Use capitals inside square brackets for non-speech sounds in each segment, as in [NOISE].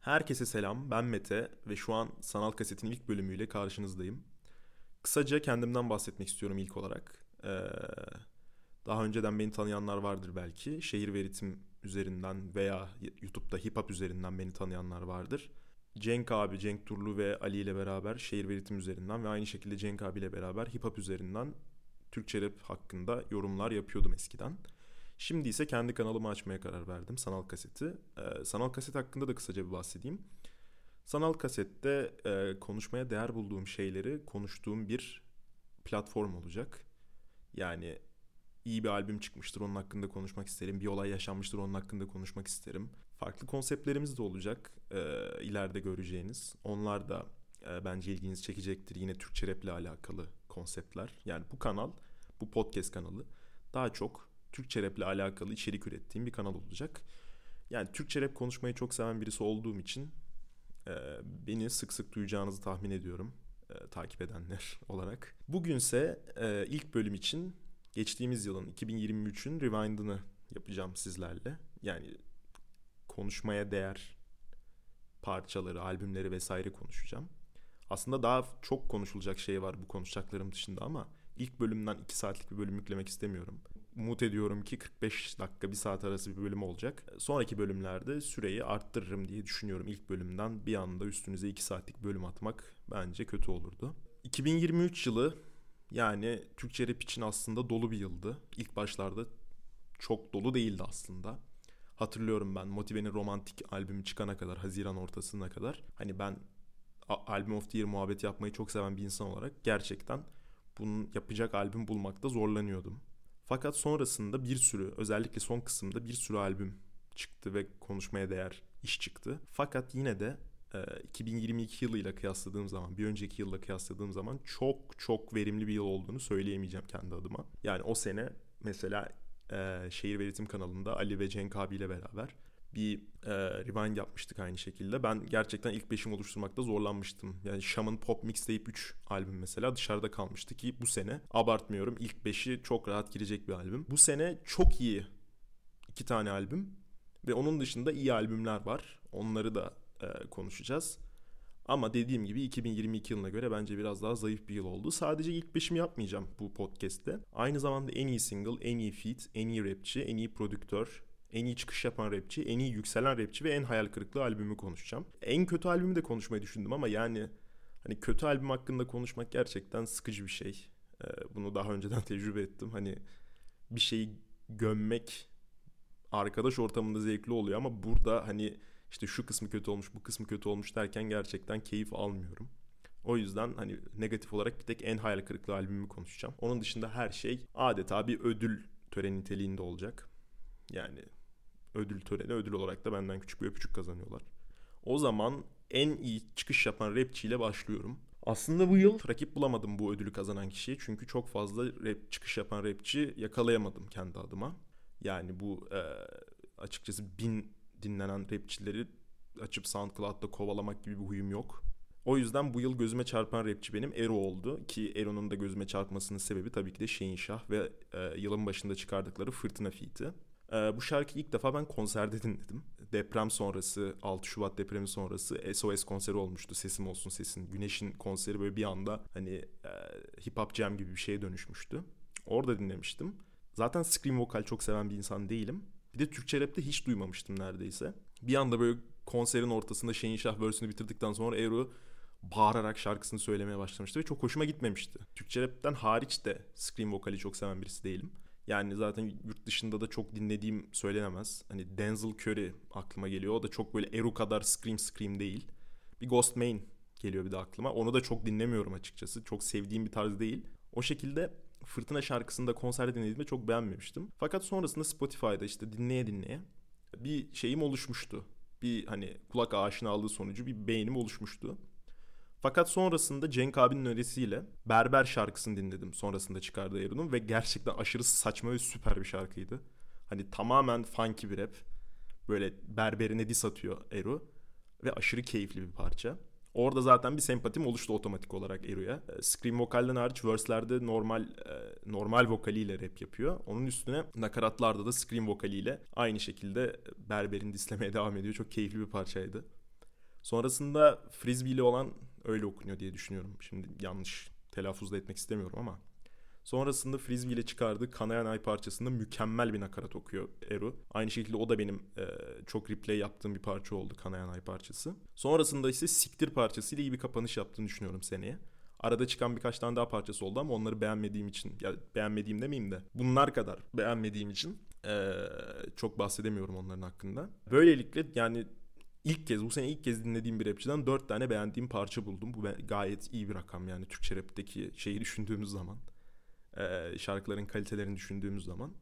Herkese selam, ben Mete ve şu an Sanal Kaset'in ilk bölümüyle karşınızdayım. Kısaca kendimden bahsetmek istiyorum ilk olarak. Ee, daha önceden beni tanıyanlar vardır belki. Şehir Veritim üzerinden veya YouTube'da hip hop üzerinden beni tanıyanlar vardır. Cenk abi, Cenk Turlu ve Ali ile beraber Şehir Veritim üzerinden ve aynı şekilde Cenk abi ile beraber hip hop üzerinden Türkçe rap hakkında yorumlar yapıyordum eskiden. Şimdi ise kendi kanalımı açmaya karar verdim. Sanal kaseti. Ee, sanal kaset hakkında da kısaca bir bahsedeyim. Sanal kasette e, konuşmaya değer bulduğum şeyleri konuştuğum bir platform olacak. Yani iyi bir albüm çıkmıştır onun hakkında konuşmak isterim. Bir olay yaşanmıştır onun hakkında konuşmak isterim. Farklı konseptlerimiz de olacak e, ileride göreceğiniz. Onlar da e, bence ilginizi çekecektir. Yine Türkçe rap ile alakalı konseptler. Yani bu kanal, bu podcast kanalı daha çok Türkçe rap alakalı içerik ürettiğim bir kanal olacak. Yani Türkçe rap konuşmayı çok seven birisi olduğum için e, beni sık sık duyacağınızı tahmin ediyorum e, takip edenler [LAUGHS] olarak. Bugünse e, ilk bölüm için geçtiğimiz yılın 2023'ün rewind'ını yapacağım sizlerle. Yani konuşmaya değer parçaları, albümleri vesaire konuşacağım. Aslında daha çok konuşulacak şey var bu konuşacaklarım dışında ama ilk bölümden 2 saatlik bir bölüm yüklemek istemiyorum. Umut ediyorum ki 45 dakika 1 saat arası bir bölüm olacak. Sonraki bölümlerde süreyi arttırırım diye düşünüyorum. İlk bölümden bir anda üstünüze 2 saatlik bölüm atmak bence kötü olurdu. 2023 yılı yani Türkçe rap için aslında dolu bir yıldı. İlk başlarda çok dolu değildi aslında. Hatırlıyorum ben Motive'nin romantik albümü çıkana kadar, Haziran ortasına kadar. Hani ben Album of the Year muhabbeti yapmayı çok seven bir insan olarak gerçekten bunun yapacak albüm bulmakta zorlanıyordum. Fakat sonrasında bir sürü özellikle son kısımda bir sürü albüm çıktı ve konuşmaya değer iş çıktı. Fakat yine de 2022 e, yılıyla kıyasladığım zaman, bir önceki yılla kıyasladığım zaman çok çok verimli bir yıl olduğunu söyleyemeyeceğim kendi adıma. Yani o sene mesela e, Şehir Veritim kanalında Ali ve Cenk abiyle beraber bir e, rewind yapmıştık aynı şekilde. Ben gerçekten ilk beşim oluşturmakta zorlanmıştım. Yani Şam'ın Pop Mixtape 3 albüm mesela dışarıda kalmıştı ki bu sene abartmıyorum ilk beşi çok rahat girecek bir albüm. Bu sene çok iyi iki tane albüm ve onun dışında iyi albümler var. Onları da e, konuşacağız. Ama dediğim gibi 2022 yılına göre bence biraz daha zayıf bir yıl oldu. Sadece ilk beşimi yapmayacağım bu podcast'te. Aynı zamanda en iyi single, en iyi feat, en iyi rapçi, en iyi prodüktör, en iyi çıkış yapan rapçi, en iyi yükselen rapçi ve en hayal kırıklığı albümü konuşacağım. En kötü albümü de konuşmayı düşündüm ama yani hani kötü albüm hakkında konuşmak gerçekten sıkıcı bir şey. Ee, bunu daha önceden [LAUGHS] tecrübe ettim. Hani bir şeyi gömmek arkadaş ortamında zevkli oluyor ama burada hani işte şu kısmı kötü olmuş, bu kısmı kötü olmuş derken gerçekten keyif almıyorum. O yüzden hani negatif olarak bir tek en hayal kırıklığı albümümü konuşacağım. Onun dışında her şey adeta bir ödül töreni niteliğinde olacak. Yani ödül töreni ödül olarak da benden küçük bir öpücük kazanıyorlar. O zaman en iyi çıkış yapan rapçiyle başlıyorum. Aslında bu yıl rakip bulamadım bu ödülü kazanan kişiyi. Çünkü çok fazla rap çıkış yapan rapçi yakalayamadım kendi adıma. Yani bu e, açıkçası bin dinlenen rapçileri açıp SoundCloud'da kovalamak gibi bir huyum yok. O yüzden bu yıl gözüme çarpan rapçi benim Ero oldu. Ki Ero'nun da gözüme çarpmasının sebebi tabii ki de Şehinşah ve e, yılın başında çıkardıkları Fırtına Feat'i. Ee, bu şarkıyı ilk defa ben konserde dinledim. Deprem sonrası, 6 Şubat depremi sonrası SOS konseri olmuştu. Sesim olsun sesin. Güneş'in konseri böyle bir anda hani e, hip hop jam gibi bir şeye dönüşmüştü. Orada dinlemiştim. Zaten scream vokal çok seven bir insan değilim. Bir de Türkçe rapte hiç duymamıştım neredeyse. Bir anda böyle konserin ortasında Şehin Şah versiyonu bitirdikten sonra Eru bağırarak şarkısını söylemeye başlamıştı ve çok hoşuma gitmemişti. Türkçe rapten hariç de scream vokali çok seven birisi değilim. Yani zaten yurt dışında da çok dinlediğim söylenemez. Hani Denzel Curry aklıma geliyor. O da çok böyle Eru kadar scream scream değil. Bir Ghost Main geliyor bir de aklıma. Onu da çok dinlemiyorum açıkçası. Çok sevdiğim bir tarz değil. O şekilde Fırtına şarkısında konserde dinlediğimde çok beğenmemiştim. Fakat sonrasında Spotify'da işte dinleye dinleye bir şeyim oluşmuştu. Bir hani kulak aşinalığı sonucu bir beğenim oluşmuştu. Fakat sonrasında Cenk abinin önerisiyle Berber şarkısını dinledim sonrasında çıkardığı Eru'nun ve gerçekten aşırı saçma ve süper bir şarkıydı. Hani tamamen funky bir rap. Böyle berberine dis atıyor Eru ve aşırı keyifli bir parça. Orada zaten bir sempatim oluştu otomatik olarak Eru'ya. E, scream vokalden hariç verse'lerde normal e, normal vokaliyle rap yapıyor. Onun üstüne nakaratlarda da scream vokaliyle aynı şekilde berberini dislemeye [LAUGHS] devam ediyor. Çok keyifli bir parçaydı. Sonrasında Frisbee'li olan öyle okunuyor diye düşünüyorum. Şimdi yanlış telaffuz da etmek istemiyorum ama. Sonrasında Frisbee ile çıkardığı Kanayan Ay parçasında mükemmel bir nakarat okuyor Eru. Aynı şekilde o da benim e, çok replay yaptığım bir parça oldu Kanayan Ay parçası. Sonrasında ise Siktir parçasıyla iyi bir kapanış yaptığını düşünüyorum seneye. Arada çıkan birkaç tane daha parçası oldu ama onları beğenmediğim için, ya beğenmediğim demeyeyim de bunlar kadar beğenmediğim için ee, çok bahsedemiyorum onların hakkında. Böylelikle yani ilk kez bu sene ilk kez dinlediğim bir rapçiden dört tane beğendiğim parça buldum. Bu gayet iyi bir rakam yani Türkçe rapteki şeyi düşündüğümüz zaman. Ee, şarkıların kalitelerini düşündüğümüz zaman.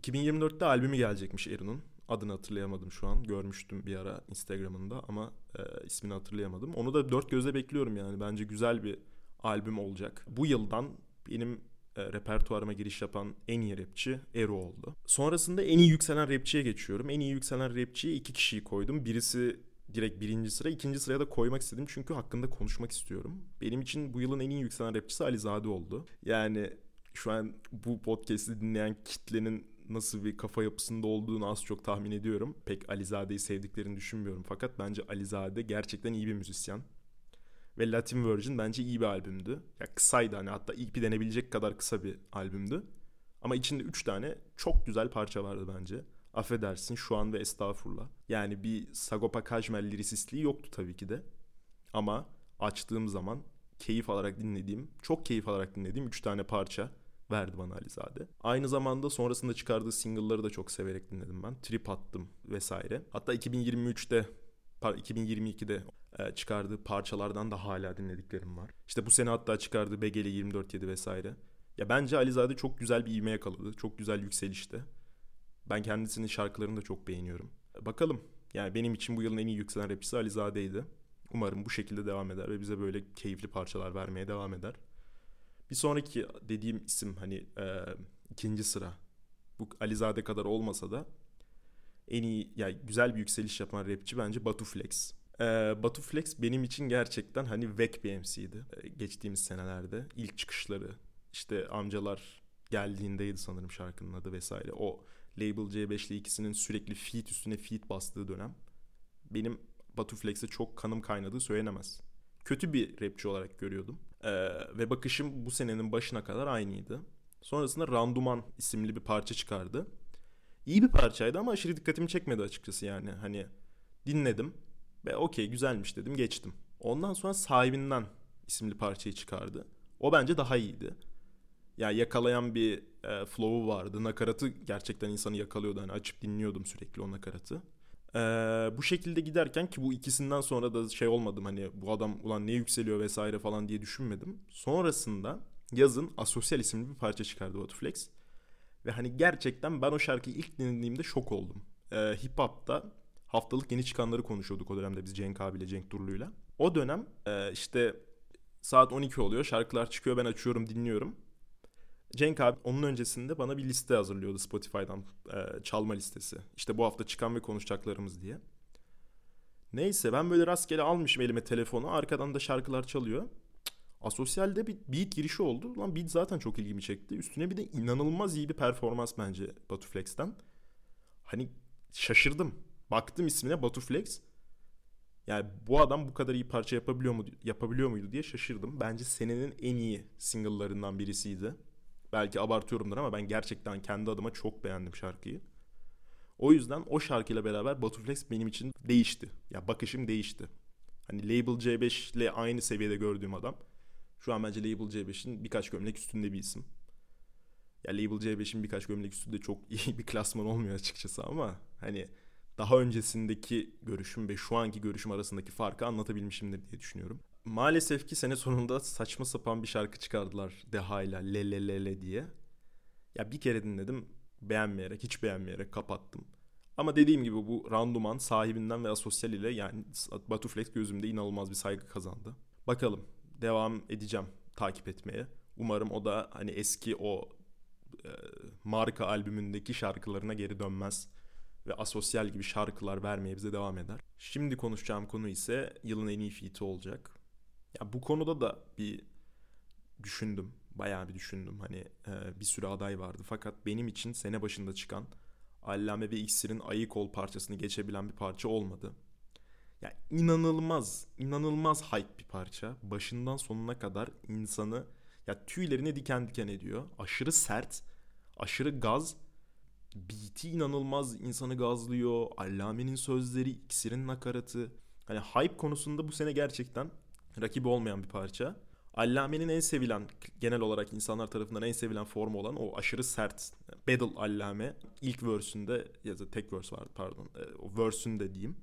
2024'te albümü gelecekmiş Erun'un. Adını hatırlayamadım şu an. Görmüştüm bir ara Instagram'ında ama e, ismini hatırlayamadım. Onu da dört gözle bekliyorum yani. Bence güzel bir albüm olacak. Bu yıldan benim e, repertuarıma giriş yapan en iyi rapçi Ero oldu. Sonrasında en iyi yükselen rapçiye geçiyorum. En iyi yükselen rapçiye iki kişiyi koydum. Birisi direkt birinci sıra. ikinci sıraya da koymak istedim çünkü hakkında konuşmak istiyorum. Benim için bu yılın en iyi yükselen rapçisi Alizade oldu. Yani şu an bu podcast'i dinleyen kitlenin nasıl bir kafa yapısında olduğunu az çok tahmin ediyorum. Pek Alizade'yi sevdiklerini düşünmüyorum. Fakat bence Alizade gerçekten iyi bir müzisyen ve Latin Virgin bence iyi bir albümdü. Ya kısaydı hani hatta EP denebilecek kadar kısa bir albümdü. Ama içinde 3 tane çok güzel parça vardı bence. Affedersin şu an ve estağfurullah. Yani bir Sagopa Kajmer lirisistliği yoktu tabii ki de. Ama açtığım zaman keyif alarak dinlediğim, çok keyif alarak dinlediğim 3 tane parça verdi bana Alizade. Aynı zamanda sonrasında çıkardığı single'ları da çok severek dinledim ben. Trip attım vesaire. Hatta 2023'te 2022'de e, çıkardığı parçalardan da hala dinlediklerim var. İşte bu sene hatta çıkardığı Begeli 24-7 vesaire. Ya bence Alizade çok güzel bir ivme yakaladı. Çok güzel yükselişte. Ben kendisinin şarkılarını da çok beğeniyorum. Bakalım. Yani benim için bu yılın en iyi yükselen rapçisi Alizade'ydi. Umarım bu şekilde devam eder ve bize böyle keyifli parçalar vermeye devam eder. Bir sonraki dediğim isim hani e, ikinci sıra. Bu Alizade kadar olmasa da en iyi yani güzel bir yükseliş yapan rapçi bence Batu Flex. Ee, Batu Flex benim için gerçekten hani vek bir MC'ydi ee, geçtiğimiz senelerde. ilk çıkışları işte amcalar geldiğindeydi sanırım şarkının adı vesaire. O Label C5 ile ikisinin sürekli feat üstüne feat bastığı dönem. Benim Batu Flex'e çok kanım kaynadığı söylenemez. Kötü bir rapçi olarak görüyordum. Ee, ve bakışım bu senenin başına kadar aynıydı. Sonrasında Randuman isimli bir parça çıkardı. İyi bir parçaydı ama aşırı dikkatimi çekmedi açıkçası yani. Hani dinledim ve okey güzelmiş dedim geçtim. Ondan sonra sahibinden isimli parçayı çıkardı. O bence daha iyiydi. Ya yani yakalayan bir e, flow'u vardı. Nakaratı gerçekten insanı yakalıyordu. Hani açıp dinliyordum sürekli o nakaratı. E, bu şekilde giderken ki bu ikisinden sonra da şey olmadım hani bu adam ulan ne yükseliyor vesaire falan diye düşünmedim. Sonrasında yazın Asosyal isimli bir parça çıkardı Batuflex. Ve hani gerçekten ben o şarkıyı ilk dinlediğimde şok oldum. E, hip hop'ta haftalık yeni çıkanları konuşuyorduk o dönemde biz Cenk abiyle Cenk Durlu'yla. O dönem e, işte saat 12 oluyor şarkılar çıkıyor ben açıyorum dinliyorum. Cenk abi onun öncesinde bana bir liste hazırlıyordu Spotify'dan e, çalma listesi. İşte bu hafta çıkan ve konuşacaklarımız diye. Neyse ben böyle rastgele almışım elime telefonu arkadan da şarkılar çalıyor. Asosyal'de bir beat girişi oldu. Lan beat zaten çok ilgimi çekti. Üstüne bir de inanılmaz iyi bir performans bence Batuflex'ten. Hani şaşırdım. Baktım ismine Batuflex. Yani bu adam bu kadar iyi parça yapabiliyor mu yapabiliyor muydu diye şaşırdım. Bence senenin en iyi single'larından birisiydi. Belki abartıyorumdur ama ben gerçekten kendi adıma çok beğendim şarkıyı. O yüzden o şarkıyla beraber Batuflex benim için değişti. Ya bakışım değişti. Hani Label C5 ile aynı seviyede gördüğüm adam. Şu an bence Label C5'in birkaç gömlek üstünde bir isim. Ya Label C5'in birkaç gömlek üstünde çok iyi bir klasman olmuyor açıkçası ama hani daha öncesindeki görüşüm ve şu anki görüşüm arasındaki farkı anlatabilmişimdir diye düşünüyorum. Maalesef ki sene sonunda saçma sapan bir şarkı çıkardılar Deha ile Le Le Le Le diye. Ya bir kere dinledim beğenmeyerek hiç beğenmeyerek kapattım. Ama dediğim gibi bu randuman sahibinden ve asosyal ile yani Batuflex gözümde inanılmaz bir saygı kazandı. Bakalım devam edeceğim takip etmeye. Umarım o da hani eski o e, marka albümündeki şarkılarına geri dönmez ve asosyal gibi şarkılar vermeye bize devam eder. Şimdi konuşacağım konu ise yılın en iyi feat'i olacak. Ya bu konuda da bir düşündüm. Bayağı bir düşündüm. Hani e, bir sürü aday vardı. Fakat benim için sene başında çıkan Allame ve İksir'in Ayık Ol parçasını geçebilen bir parça olmadı. Ya inanılmaz, inanılmaz hype bir parça. Başından sonuna kadar insanı ya tüylerini diken diken ediyor. Aşırı sert, aşırı gaz. Beat'i inanılmaz insanı gazlıyor. Allame'nin sözleri, iksirin nakaratı. Hani hype konusunda bu sene gerçekten rakibi olmayan bir parça. Allame'nin en sevilen, genel olarak insanlar tarafından en sevilen formu olan o aşırı sert Battle Allame. ilk verse'ünde ya da tek verse vardı pardon. E, o verse'ünde diyeyim.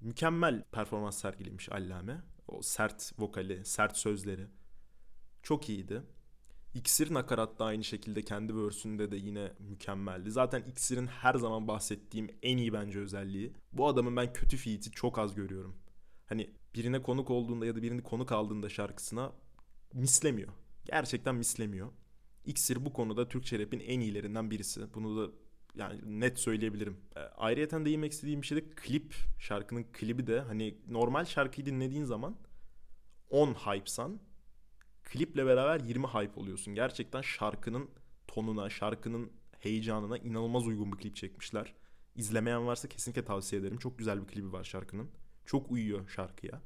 Mükemmel performans sergilemiş Allame. O sert vokali, sert sözleri. Çok iyiydi. İksir nakarat da aynı şekilde kendi verse'ünde de yine mükemmeldi. Zaten İksir'in her zaman bahsettiğim en iyi bence özelliği. Bu adamın ben kötü feat'i çok az görüyorum. Hani birine konuk olduğunda ya da birini konuk aldığında şarkısına mislemiyor. Gerçekten mislemiyor. İksir bu konuda Türkçe rap'in en iyilerinden birisi. Bunu da yani net söyleyebilirim. E, ayrıyeten değinmek istediğim bir şey de klip. Şarkının klibi de hani normal şarkıyı dinlediğin zaman 10 hype'san kliple beraber 20 hype oluyorsun. Gerçekten şarkının tonuna, şarkının heyecanına inanılmaz uygun bir klip çekmişler. İzlemeyen varsa kesinlikle tavsiye ederim. Çok güzel bir klibi var şarkının. Çok uyuyor şarkıya.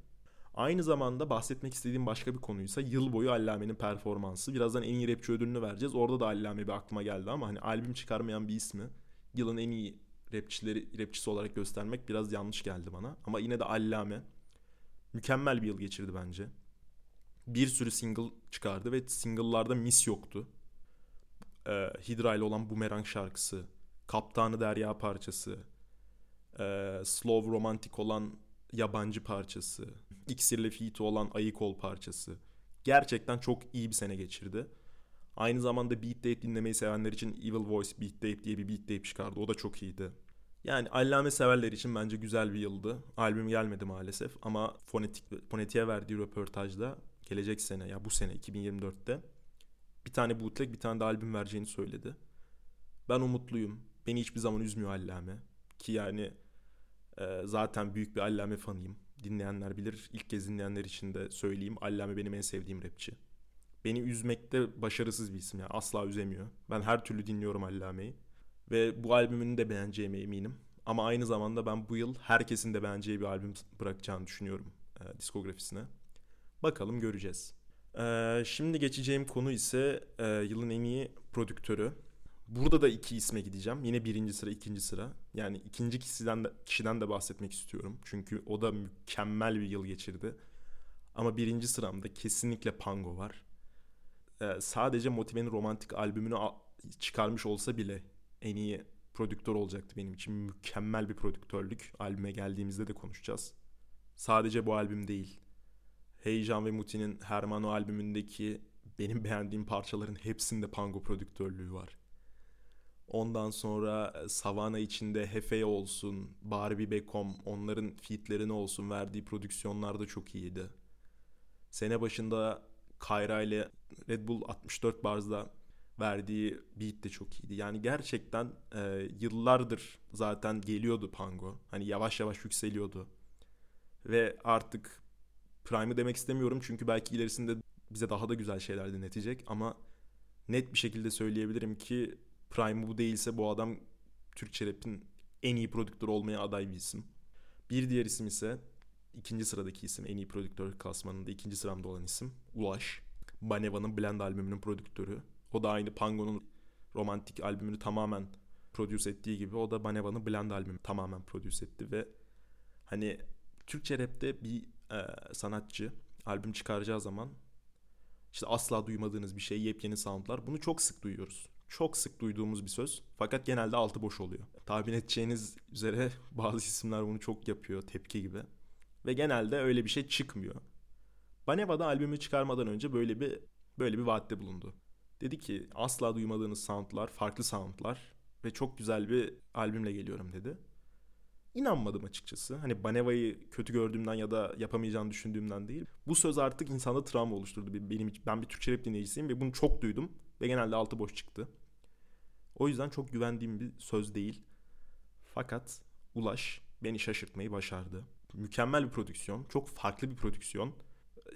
Aynı zamanda bahsetmek istediğim başka bir konuysa yıl boyu Allame'nin performansı. Birazdan en iyi rapçi ödülünü vereceğiz. Orada da Allame bir aklıma geldi ama hani albüm çıkarmayan bir ismi yılın en iyi rapçileri rapçisi olarak göstermek biraz yanlış geldi bana. Ama yine de Allame mükemmel bir yıl geçirdi bence. Bir sürü single çıkardı ve single'larda mis yoktu. Ee, Hidra ile olan Boomerang şarkısı, Kaptanı Derya parçası, e, slow romantik olan yabancı parçası, İksir'le feat olan Ayık Ol parçası. Gerçekten çok iyi bir sene geçirdi. Aynı zamanda Beat Tape dinlemeyi sevenler için Evil Voice Beat Tape diye bir Beat Tape çıkardı. O da çok iyiydi. Yani allame severler için bence güzel bir yıldı. Albüm gelmedi maalesef ama fonetik fonetiğe verdiği röportajda gelecek sene ya bu sene 2024'te bir tane bootleg bir tane de albüm vereceğini söyledi. Ben umutluyum. Beni hiçbir zaman üzmüyor allame. Ki yani e, zaten büyük bir allame fanıyım dinleyenler bilir. İlk kez dinleyenler için de söyleyeyim. Allame benim en sevdiğim rapçi. Beni üzmekte başarısız bir isim yani. Asla üzemiyor. Ben her türlü dinliyorum Allame'yi. Ve bu albümünü de beğeneceğime eminim. Ama aynı zamanda ben bu yıl herkesin de beğeneceği bir albüm bırakacağını düşünüyorum e, diskografisine. Bakalım göreceğiz. E, şimdi geçeceğim konu ise e, yılın en iyi prodüktörü. Burada da iki isme gideceğim. Yine birinci sıra, ikinci sıra. Yani ikinci kişiden de, kişiden de bahsetmek istiyorum. Çünkü o da mükemmel bir yıl geçirdi. Ama birinci sıramda kesinlikle Pango var. Ee, sadece Motive'nin romantik albümünü çıkarmış olsa bile en iyi prodüktör olacaktı benim için. Mükemmel bir prodüktörlük. Albüme geldiğimizde de konuşacağız. Sadece bu albüm değil. Heyecan ve Muti'nin Hermano albümündeki benim beğendiğim parçaların hepsinde Pango prodüktörlüğü var. Ondan sonra e, Savana içinde Hefe olsun, Barbie Beckham onların fitlerini olsun verdiği prodüksiyonlar da çok iyiydi. Sene başında Kayra ile Red Bull 64 Bars'da verdiği beat de çok iyiydi. Yani gerçekten e, yıllardır zaten geliyordu Pango. Hani yavaş yavaş yükseliyordu. Ve artık Prime'ı demek istemiyorum çünkü belki ilerisinde bize daha da güzel şeyler dinletecek ama net bir şekilde söyleyebilirim ki Prime bu değilse bu adam Türkçe rap'in en iyi prodüktör olmaya aday bir isim. Bir diğer isim ise ikinci sıradaki isim en iyi prodüktör klasmanında ikinci sıramda olan isim Ulaş. Baneva'nın Blend albümünün prodüktörü. O da aynı Pango'nun romantik albümünü tamamen produce ettiği gibi o da Baneva'nın Blend albümünü tamamen produce etti ve hani Türkçe rapte bir e, sanatçı albüm çıkaracağı zaman işte asla duymadığınız bir şey, yepyeni soundlar. Bunu çok sık duyuyoruz çok sık duyduğumuz bir söz. Fakat genelde altı boş oluyor. Tahmin edeceğiniz üzere [LAUGHS] bazı isimler bunu çok yapıyor tepki gibi. Ve genelde öyle bir şey çıkmıyor. Baneva'da albümü çıkarmadan önce böyle bir böyle bir vaatte bulundu. Dedi ki asla duymadığınız soundlar, farklı soundlar ve çok güzel bir albümle geliyorum dedi. İnanmadım açıkçası. Hani Baneva'yı kötü gördüğümden ya da yapamayacağını düşündüğümden değil. Bu söz artık insanda travma oluşturdu. Benim ben bir Türkçe rap dinleyicisiyim ve bunu çok duydum ve genelde altı boş çıktı. O yüzden çok güvendiğim bir söz değil. Fakat Ulaş beni şaşırtmayı başardı. Mükemmel bir prodüksiyon, çok farklı bir prodüksiyon.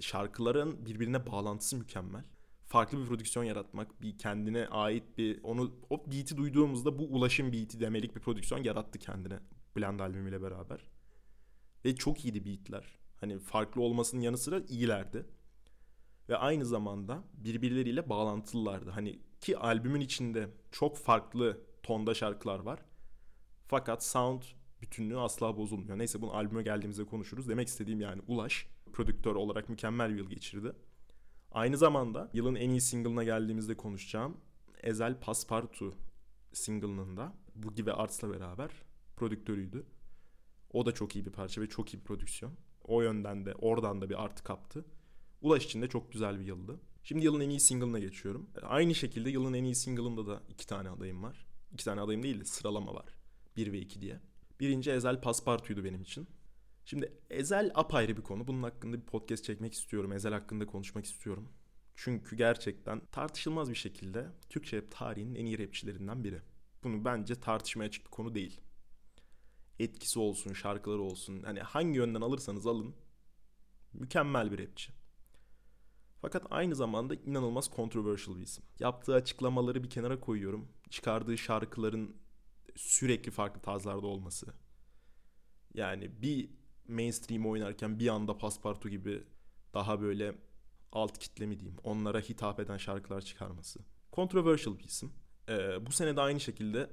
Şarkıların birbirine bağlantısı mükemmel. Farklı bir prodüksiyon yaratmak, bir kendine ait bir onu o beat'i duyduğumuzda bu ulaşım beat'i demelik bir prodüksiyon yarattı kendine Blend albümüyle beraber. Ve çok iyiydi beatler. Hani farklı olmasının yanı sıra iyilerdi. Ve aynı zamanda birbirleriyle bağlantılılardı. Hani ki albümün içinde çok farklı tonda şarkılar var. Fakat sound bütünlüğü asla bozulmuyor. Neyse bunu albüme geldiğimizde konuşuruz. Demek istediğim yani Ulaş prodüktör olarak mükemmel bir yıl geçirdi. Aynı zamanda yılın en iyi single'ına geldiğimizde konuşacağım. Ezel Paspartu single'ının da Boogie ve Arts'la beraber prodüktörüydü. O da çok iyi bir parça ve çok iyi bir prodüksiyon. O yönden de oradan da bir artı kaptı. Ulaş için de çok güzel bir yıldı. Şimdi yılın en iyi single'ına geçiyorum. Aynı şekilde yılın en iyi single'ında da iki tane adayım var. İki tane adayım değil de sıralama var. Bir ve iki diye. Birinci Ezel Paspartu'ydu benim için. Şimdi Ezel apayrı bir konu. Bunun hakkında bir podcast çekmek istiyorum. Ezel hakkında konuşmak istiyorum. Çünkü gerçekten tartışılmaz bir şekilde Türkçe rap tarihinin en iyi rapçilerinden biri. Bunu bence tartışmaya açık bir konu değil. Etkisi olsun, şarkıları olsun. Hani hangi yönden alırsanız alın. Mükemmel bir rapçi. Fakat aynı zamanda inanılmaz controversial bir isim. Yaptığı açıklamaları bir kenara koyuyorum. Çıkardığı şarkıların sürekli farklı tarzlarda olması. Yani bir mainstream oynarken bir anda Paspartu gibi daha böyle alt kitle mi diyeyim onlara hitap eden şarkılar çıkarması. Controversial bir isim. Ee, bu sene de aynı şekilde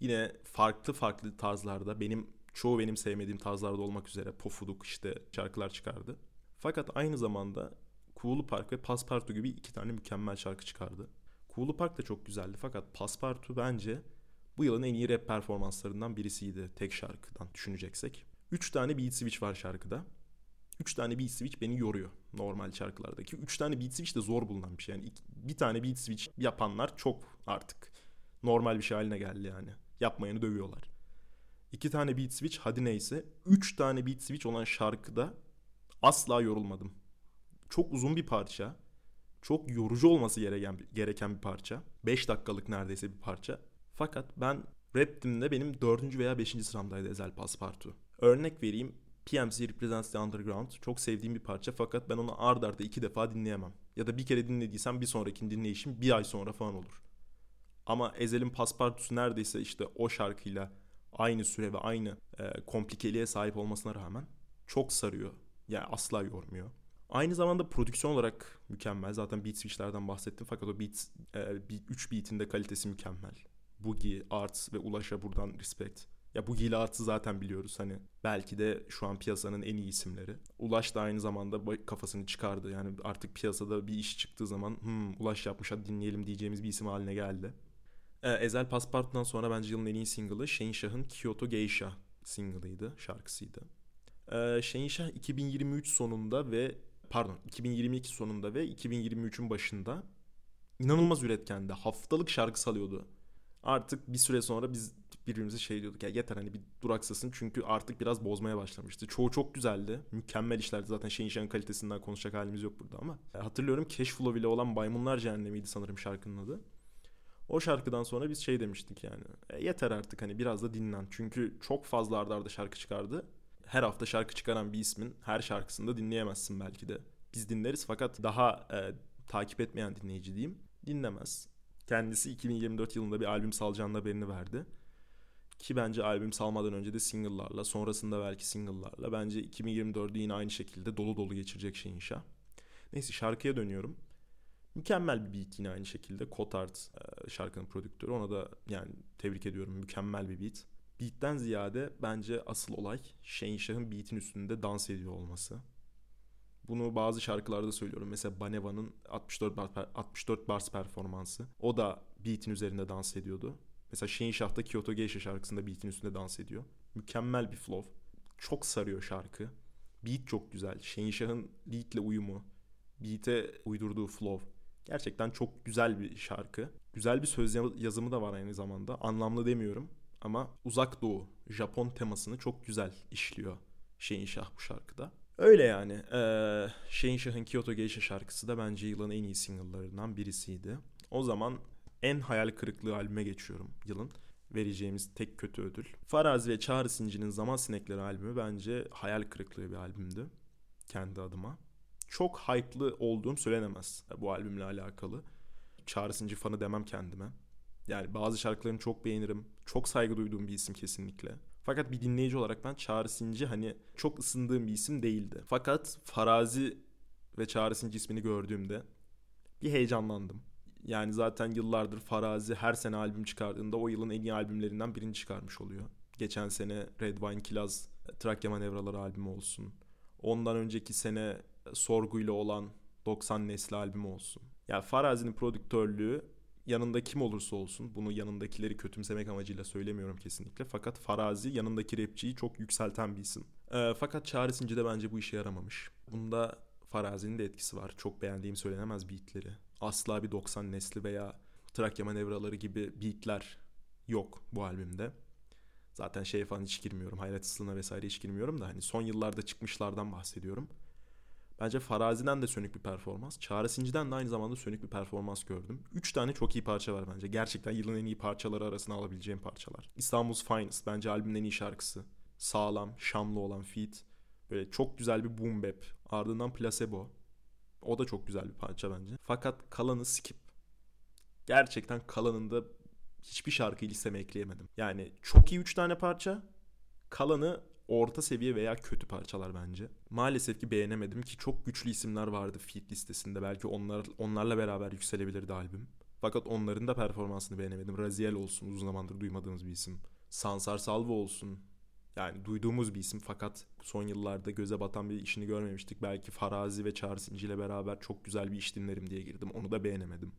yine farklı farklı tarzlarda benim çoğu benim sevmediğim tarzlarda olmak üzere pofuduk işte şarkılar çıkardı. Fakat aynı zamanda Cool Park ve Paspartu gibi iki tane mükemmel şarkı çıkardı. Cool Park da çok güzeldi fakat Paspartu bence bu yılın en iyi rap performanslarından birisiydi tek şarkıdan düşüneceksek. 3 tane beat switch var şarkıda. 3 tane beat switch beni yoruyor normal şarkılardaki. 3 tane beat switch de zor bulunan bir şey. Yani bir tane beat switch yapanlar çok artık normal bir şey haline geldi yani. Yapmayanı dövüyorlar. 2 tane beat switch hadi neyse. 3 tane beat switch olan şarkıda asla yorulmadım. Çok uzun bir parça. Çok yorucu olması gereken, gereken bir parça. 5 dakikalık neredeyse bir parça. Fakat ben rap dinle benim 4. veya 5. sıramdaydı Ezel Paspartu. Örnek vereyim. PMC Represents the Underground. Çok sevdiğim bir parça fakat ben onu ard arda iki defa dinleyemem. Ya da bir kere dinlediysem bir sonraki dinleyişim bir ay sonra falan olur. Ama Ezel'in Paspartusu neredeyse işte o şarkıyla aynı süre ve aynı e, komplikeliğe sahip olmasına rağmen çok sarıyor. Yani asla yormuyor. Aynı zamanda prodüksiyon olarak mükemmel. Zaten beat switch'lerden bahsettim fakat o beat, e, 3 beat'in de kalitesi mükemmel. Boogie, Arts ve Ulaş'a buradan respect. Ya bu ile Arts'ı zaten biliyoruz hani belki de şu an piyasanın en iyi isimleri. Ulaş da aynı zamanda kafasını çıkardı. Yani artık piyasada bir iş çıktığı zaman hmm, Ulaş yapmış hadi dinleyelim diyeceğimiz bir isim haline geldi. Ee, Ezel Paspartu'dan sonra bence yılın en iyi single'ı Shah'ın Kyoto Geisha single'ıydı, şarkısıydı. Ee, Shane Shah 2023 sonunda ve pardon 2022 sonunda ve 2023'ün başında inanılmaz üretkendi. Haftalık şarkı salıyordu. Artık bir süre sonra biz birbirimize şey diyorduk ya yeter hani bir duraksasın çünkü artık biraz bozmaya başlamıştı. Çoğu çok güzeldi. Mükemmel işlerdi zaten şeyin şeyin kalitesinden konuşacak halimiz yok burada ama. Hatırlıyorum Cashflow ile olan Maymunlar Cehennemi'ydi sanırım şarkının adı. O şarkıdan sonra biz şey demiştik yani. E, yeter artık hani biraz da dinlen. Çünkü çok fazla ardarda arda şarkı çıkardı. Her hafta şarkı çıkaran bir ismin her şarkısında dinleyemezsin belki de. Biz dinleriz fakat daha e, takip etmeyen dinleyici diyeyim dinlemez. Kendisi 2024 yılında bir albüm salacağının haberini verdi. Ki bence albüm salmadan önce de single'larla, sonrasında belki single'larla. Bence 2024'ü yine aynı şekilde dolu dolu geçirecek şey inşa. Neyse şarkıya dönüyorum. Mükemmel bir beat yine aynı şekilde. Kotard e, şarkının prodüktörü. Ona da yani tebrik ediyorum. Mükemmel bir beat. Beat'ten ziyade bence asıl olay Shane beat'in üstünde dans ediyor olması. Bunu bazı şarkılarda söylüyorum. Mesela Baneva'nın 64 bars, 64 bars performansı. O da beat'in üzerinde dans ediyordu. Mesela Shane Kyoto Geisha şarkısında beat'in üstünde dans ediyor. Mükemmel bir flow. Çok sarıyor şarkı. Beat çok güzel. Shane Shah'ın beat'le uyumu. Beat'e uydurduğu flow. Gerçekten çok güzel bir şarkı. Güzel bir söz yazımı da var aynı zamanda. Anlamlı demiyorum ama uzak doğu, Japon temasını çok güzel işliyor Shane Shah bu şarkıda. Öyle yani. Ee, Shah'ın Kyoto Geisha şarkısı da bence yılın en iyi single'larından birisiydi. O zaman en hayal kırıklığı albüme geçiyorum yılın. Vereceğimiz tek kötü ödül. Farazi ve Çağrı Sinci'nin Zaman Sinekleri albümü bence hayal kırıklığı bir albümdü. Kendi adıma. Çok hype'lı olduğum söylenemez bu albümle alakalı. Çağrı Sinci fanı demem kendime. Yani bazı şarkılarını çok beğenirim. Çok saygı duyduğum bir isim kesinlikle. Fakat bir dinleyici olarak ben Çağrı hani çok ısındığım bir isim değildi. Fakat Farazi ve Çağrı ismini gördüğümde bir heyecanlandım. Yani zaten yıllardır Farazi her sene albüm çıkardığında o yılın en iyi albümlerinden birini çıkarmış oluyor. Geçen sene Red Wine Kilaz Trakya Manevraları albümü olsun. Ondan önceki sene Sorguyla olan 90 Nesli albümü olsun. Yani Farazi'nin prodüktörlüğü yanında kim olursa olsun bunu yanındakileri kötümsemek amacıyla söylemiyorum kesinlikle. Fakat Farazi yanındaki rapçiyi çok yükselten bir isim. E, fakat Çağrı de bence bu işe yaramamış. Bunda Farazi'nin de etkisi var. Çok beğendiğim söylenemez beatleri. Asla bir 90 nesli veya Trakya manevraları gibi beatler yok bu albümde. Zaten şey falan hiç girmiyorum. Hayrat Islığına vesaire hiç girmiyorum da hani son yıllarda çıkmışlardan bahsediyorum. Bence Farazi'den de sönük bir performans. Çağrı Sinci'den de aynı zamanda sönük bir performans gördüm. Üç tane çok iyi parça var bence. Gerçekten yılın en iyi parçaları arasına alabileceğim parçalar. İstanbul's Finest bence albümün en iyi şarkısı. Sağlam, şamlı olan feat. Böyle çok güzel bir boom bap. Ardından Placebo. O da çok güzel bir parça bence. Fakat kalanı skip. Gerçekten kalanında hiçbir şarkıyı listeme ekleyemedim. Yani çok iyi 3 tane parça. Kalanı orta seviye veya kötü parçalar bence. Maalesef ki beğenemedim ki çok güçlü isimler vardı feat listesinde. Belki onlar onlarla beraber yükselebilirdi albüm. Fakat onların da performansını beğenemedim. Raziel olsun uzun zamandır duymadığımız bir isim. Sansar Salvo olsun. Yani duyduğumuz bir isim fakat son yıllarda göze batan bir işini görmemiştik. Belki Farazi ve Çağrı Sinci ile beraber çok güzel bir iş dinlerim diye girdim. Onu da beğenemedim.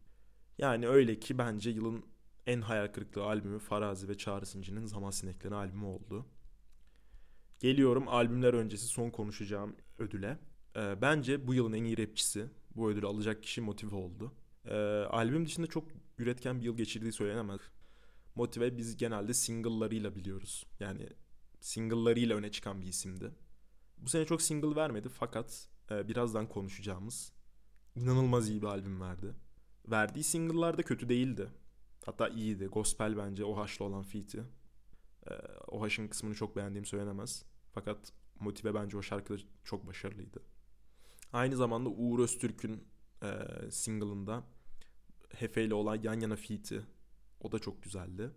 Yani öyle ki bence yılın en hayal kırıklığı albümü Farazi ve Çağrı Sinci'nin Zaman Sinekleri albümü oldu. Geliyorum albümler öncesi son konuşacağım ödüle. Ee, bence bu yılın en iyi rapçisi. Bu ödülü alacak kişi Motive oldu. Ee, albüm dışında çok üretken bir yıl geçirdiği söylenemez. Motive biz genelde single'larıyla biliyoruz. Yani single'larıyla öne çıkan bir isimdi. Bu sene çok single vermedi fakat e, birazdan konuşacağımız inanılmaz iyi bir albüm verdi. Verdiği single'lar da kötü değildi. Hatta iyiydi. Gospel bence o haşlı olan feat'i. E, o haşın kısmını çok beğendiğim söylenemez. Fakat Motive bence o şarkıda çok başarılıydı. Aynı zamanda Uğur Öztürk'ün e, single'ında Hefe ile olan yan yana feat'i o da çok güzeldi.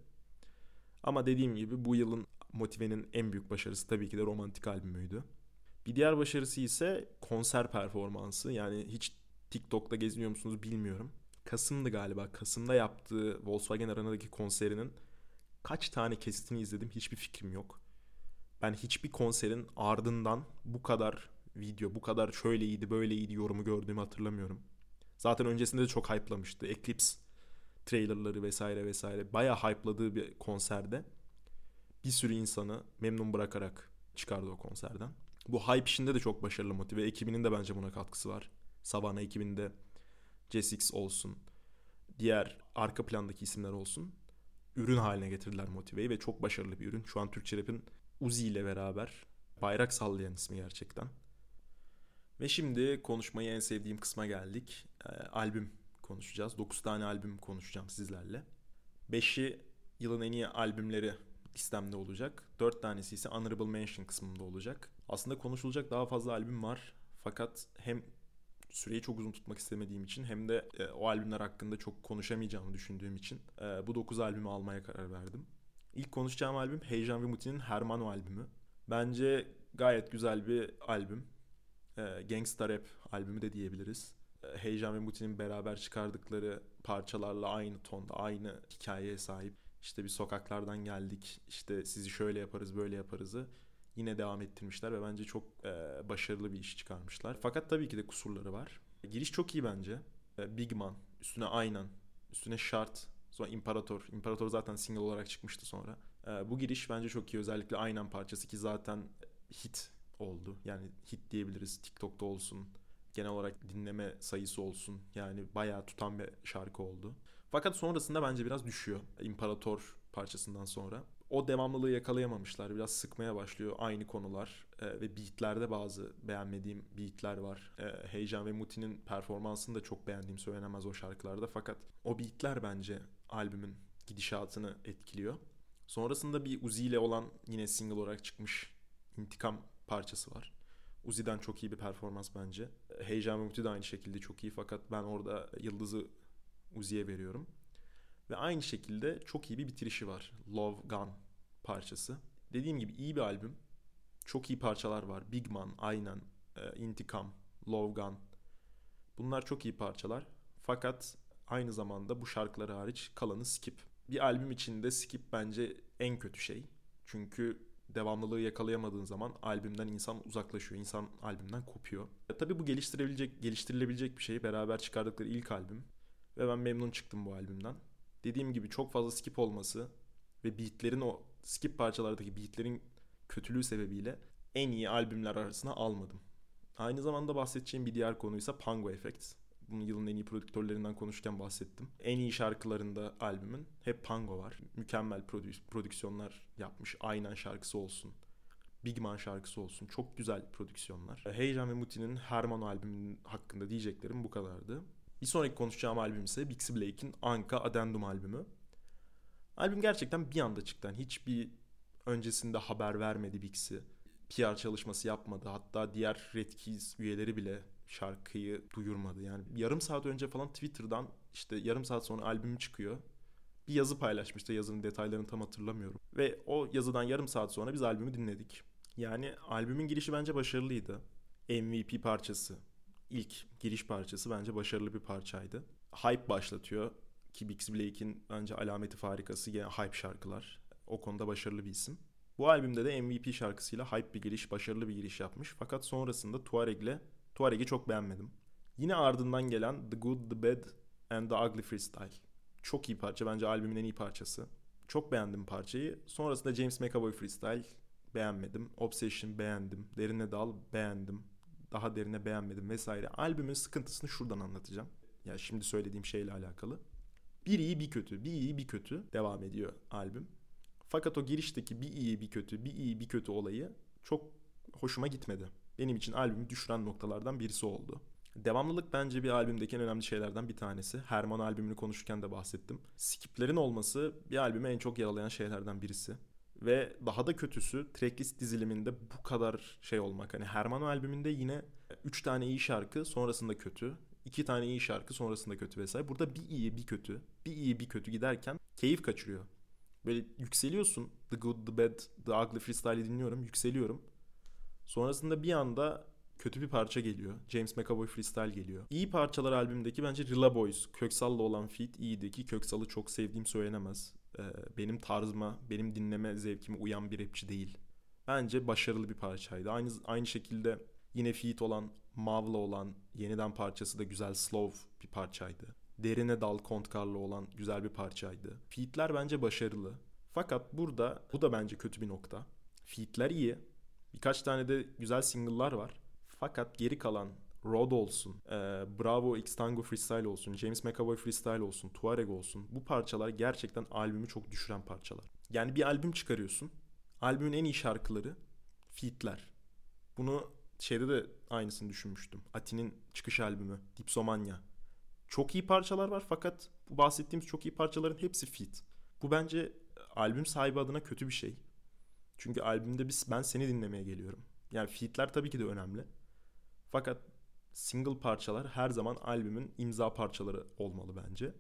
Ama dediğim gibi bu yılın Motive'nin en büyük başarısı tabii ki de romantik albümüydü. Bir diğer başarısı ise konser performansı. Yani hiç TikTok'ta geziniyor musunuz bilmiyorum. Kasım'dı galiba. Kasım'da yaptığı Volkswagen Arena'daki konserinin kaç tane kesitini izledim hiçbir fikrim yok. Ben hiçbir konserin ardından bu kadar video, bu kadar şöyle iyiydi, böyle iyiydi yorumu gördüğümü hatırlamıyorum. Zaten öncesinde de çok hype'lamıştı. Eclipse trailerları vesaire vesaire. Bayağı hype'ladığı bir konserde bir sürü insanı memnun bırakarak çıkardı o konserden. Bu hype işinde de çok başarılı motive. Ekibinin de bence buna katkısı var. Savannah ekibinde Jesix olsun, diğer arka plandaki isimler olsun. Ürün haline getirdiler motiveyi ve çok başarılı bir ürün. Şu an Türkçe rap'in Uzi ile beraber bayrak sallayan ismi gerçekten. Ve şimdi konuşmayı en sevdiğim kısma geldik. E, albüm konuşacağız. 9 tane albüm konuşacağım sizlerle. 5'i yılın en iyi albümleri listemde olacak. 4 tanesi ise Honorable Mention kısmında olacak. Aslında konuşulacak daha fazla albüm var. Fakat hem süreyi çok uzun tutmak istemediğim için hem de e, o albümler hakkında çok konuşamayacağımı düşündüğüm için e, bu 9 albümü almaya karar verdim. İlk konuşacağım albüm Heyecan ve Muti'nin Hermano albümü. Bence gayet güzel bir albüm. E, Gangsta Rap albümü de diyebiliriz. E, Heyecan ve Muti'nin beraber çıkardıkları parçalarla aynı tonda, aynı hikayeye sahip. İşte bir sokaklardan geldik, işte sizi şöyle yaparız, böyle yaparızı yine devam ettirmişler ve bence çok e, başarılı bir iş çıkarmışlar. Fakat tabii ki de kusurları var. Giriş çok iyi bence. E, Big Man, üstüne Aynan, üstüne Şart, sonra İmparator. İmparator zaten single olarak çıkmıştı sonra. E, bu giriş bence çok iyi. Özellikle Aynan parçası ki zaten hit oldu. Yani hit diyebiliriz. TikTok'ta olsun. Genel olarak dinleme sayısı olsun. Yani bayağı tutan bir şarkı oldu. Fakat sonrasında bence biraz düşüyor. İmparator parçasından sonra o devamlılığı yakalayamamışlar. Biraz sıkmaya başlıyor aynı konular e, ve beatlerde bazı beğenmediğim beatler var. E, Heyecan ve Muti'nin performansını da çok beğendiğim söylenemez o şarkılarda. Fakat o beatler bence albümün gidişatını etkiliyor. Sonrasında bir Uzi ile olan yine single olarak çıkmış intikam parçası var. Uzi'den çok iyi bir performans bence. Heyecan ve Muti de aynı şekilde çok iyi fakat ben orada yıldızı Uzi'ye veriyorum. Ve aynı şekilde çok iyi bir bitirişi var. Love Gun parçası. Dediğim gibi iyi bir albüm. Çok iyi parçalar var. Big Man, Aynen, e, İntikam, Love Gun. Bunlar çok iyi parçalar. Fakat aynı zamanda bu şarkıları hariç kalanı skip. Bir albüm içinde skip bence en kötü şey. Çünkü devamlılığı yakalayamadığın zaman albümden insan uzaklaşıyor. İnsan albümden kopuyor. Ya, tabii bu geliştirebilecek, geliştirilebilecek bir şey. Beraber çıkardıkları ilk albüm. Ve ben memnun çıktım bu albümden. Dediğim gibi çok fazla skip olması ve beatlerin o skip parçalardaki beatlerin kötülüğü sebebiyle en iyi albümler arasına almadım. Aynı zamanda bahsedeceğim bir diğer konuysa Pango Effect. Bunu yılın en iyi prodüktörlerinden konuşurken bahsettim. En iyi şarkılarında albümün hep Pango var. Mükemmel prodü- prodüksiyonlar yapmış. Aynen şarkısı olsun. Big Man şarkısı olsun. Çok güzel prodüksiyonlar. Heyecan ve Muti'nin Herman albümünün hakkında diyeceklerim bu kadardı. Bir sonraki konuşacağım albüm ise Bixie Blake'in Anka Addendum albümü. Albüm gerçekten bir anda çıktı. Yani hiçbir öncesinde haber vermedi Bixie. PR çalışması yapmadı. Hatta diğer Red Keys üyeleri bile şarkıyı duyurmadı. Yani yarım saat önce falan Twitter'dan işte yarım saat sonra albüm çıkıyor. Bir yazı paylaşmıştı. Yazının detaylarını tam hatırlamıyorum. Ve o yazıdan yarım saat sonra biz albümü dinledik. Yani albümün girişi bence başarılıydı. MVP parçası. ilk giriş parçası bence başarılı bir parçaydı. Hype başlatıyor. Ki Bix Blake'in bence alameti farikası yine hype şarkılar. O konuda başarılı bir isim. Bu albümde de MVP şarkısıyla hype bir giriş, başarılı bir giriş yapmış. Fakat sonrasında Tuareg'le Tuareg'i çok beğenmedim. Yine ardından gelen The Good, The Bad and The Ugly Freestyle. Çok iyi parça. Bence albümün en iyi parçası. Çok beğendim parçayı. Sonrasında James McAvoy Freestyle beğenmedim. Obsession beğendim. Derine Dal beğendim. Daha derine beğenmedim vesaire. Albümün sıkıntısını şuradan anlatacağım. Ya yani şimdi söylediğim şeyle alakalı. Bir iyi bir kötü, bir iyi bir kötü devam ediyor albüm. Fakat o girişteki bir iyi bir kötü, bir iyi bir kötü olayı çok hoşuma gitmedi. Benim için albümü düşüren noktalardan birisi oldu. Devamlılık bence bir albümdeki en önemli şeylerden bir tanesi. Herman albümünü konuşurken de bahsettim. Skiplerin olması bir albüme en çok yaralayan şeylerden birisi. Ve daha da kötüsü tracklist diziliminde bu kadar şey olmak. Hani Herman albümünde yine 3 tane iyi şarkı sonrasında kötü. 2 tane iyi şarkı sonrasında kötü vesaire. Burada bir iyi bir kötü. Bir iyi bir kötü giderken keyif kaçırıyor. Böyle yükseliyorsun. The Good, The Bad, The Ugly Freestyle'i dinliyorum. Yükseliyorum. Sonrasında bir anda kötü bir parça geliyor. James McAvoy Freestyle geliyor. İyi parçalar albümdeki bence Rilla Boys. Köksal'la olan feat iyiydi ki Köksal'ı çok sevdiğim söylenemez. Ee, benim tarzıma, benim dinleme zevkime uyan bir rapçi değil. Bence başarılı bir parçaydı. Aynı aynı şekilde yine feat olan Mav'la olan yeniden parçası da güzel slow bir parçaydı. Derine Dal Kontkar'la olan güzel bir parçaydı. Feat'ler bence başarılı. Fakat burada bu da bence kötü bir nokta. Feat'ler iyi. Birkaç tane de güzel single'lar var. Fakat geri kalan Rod olsun, e, Bravo X Tango Freestyle olsun, James McAvoy Freestyle olsun, Tuareg olsun. Bu parçalar gerçekten albümü çok düşüren parçalar. Yani bir albüm çıkarıyorsun. Albümün en iyi şarkıları feat'ler. Bunu şeyde de aynısını düşünmüştüm. Ati'nin çıkış albümü Dipsomania. Çok iyi parçalar var fakat bu bahsettiğimiz çok iyi parçaların hepsi feat. Bu bence albüm sahibi adına kötü bir şey. Çünkü albümde biz ben seni dinlemeye geliyorum. Yani feat'ler tabii ki de önemli. Fakat single parçalar her zaman albümün imza parçaları olmalı bence.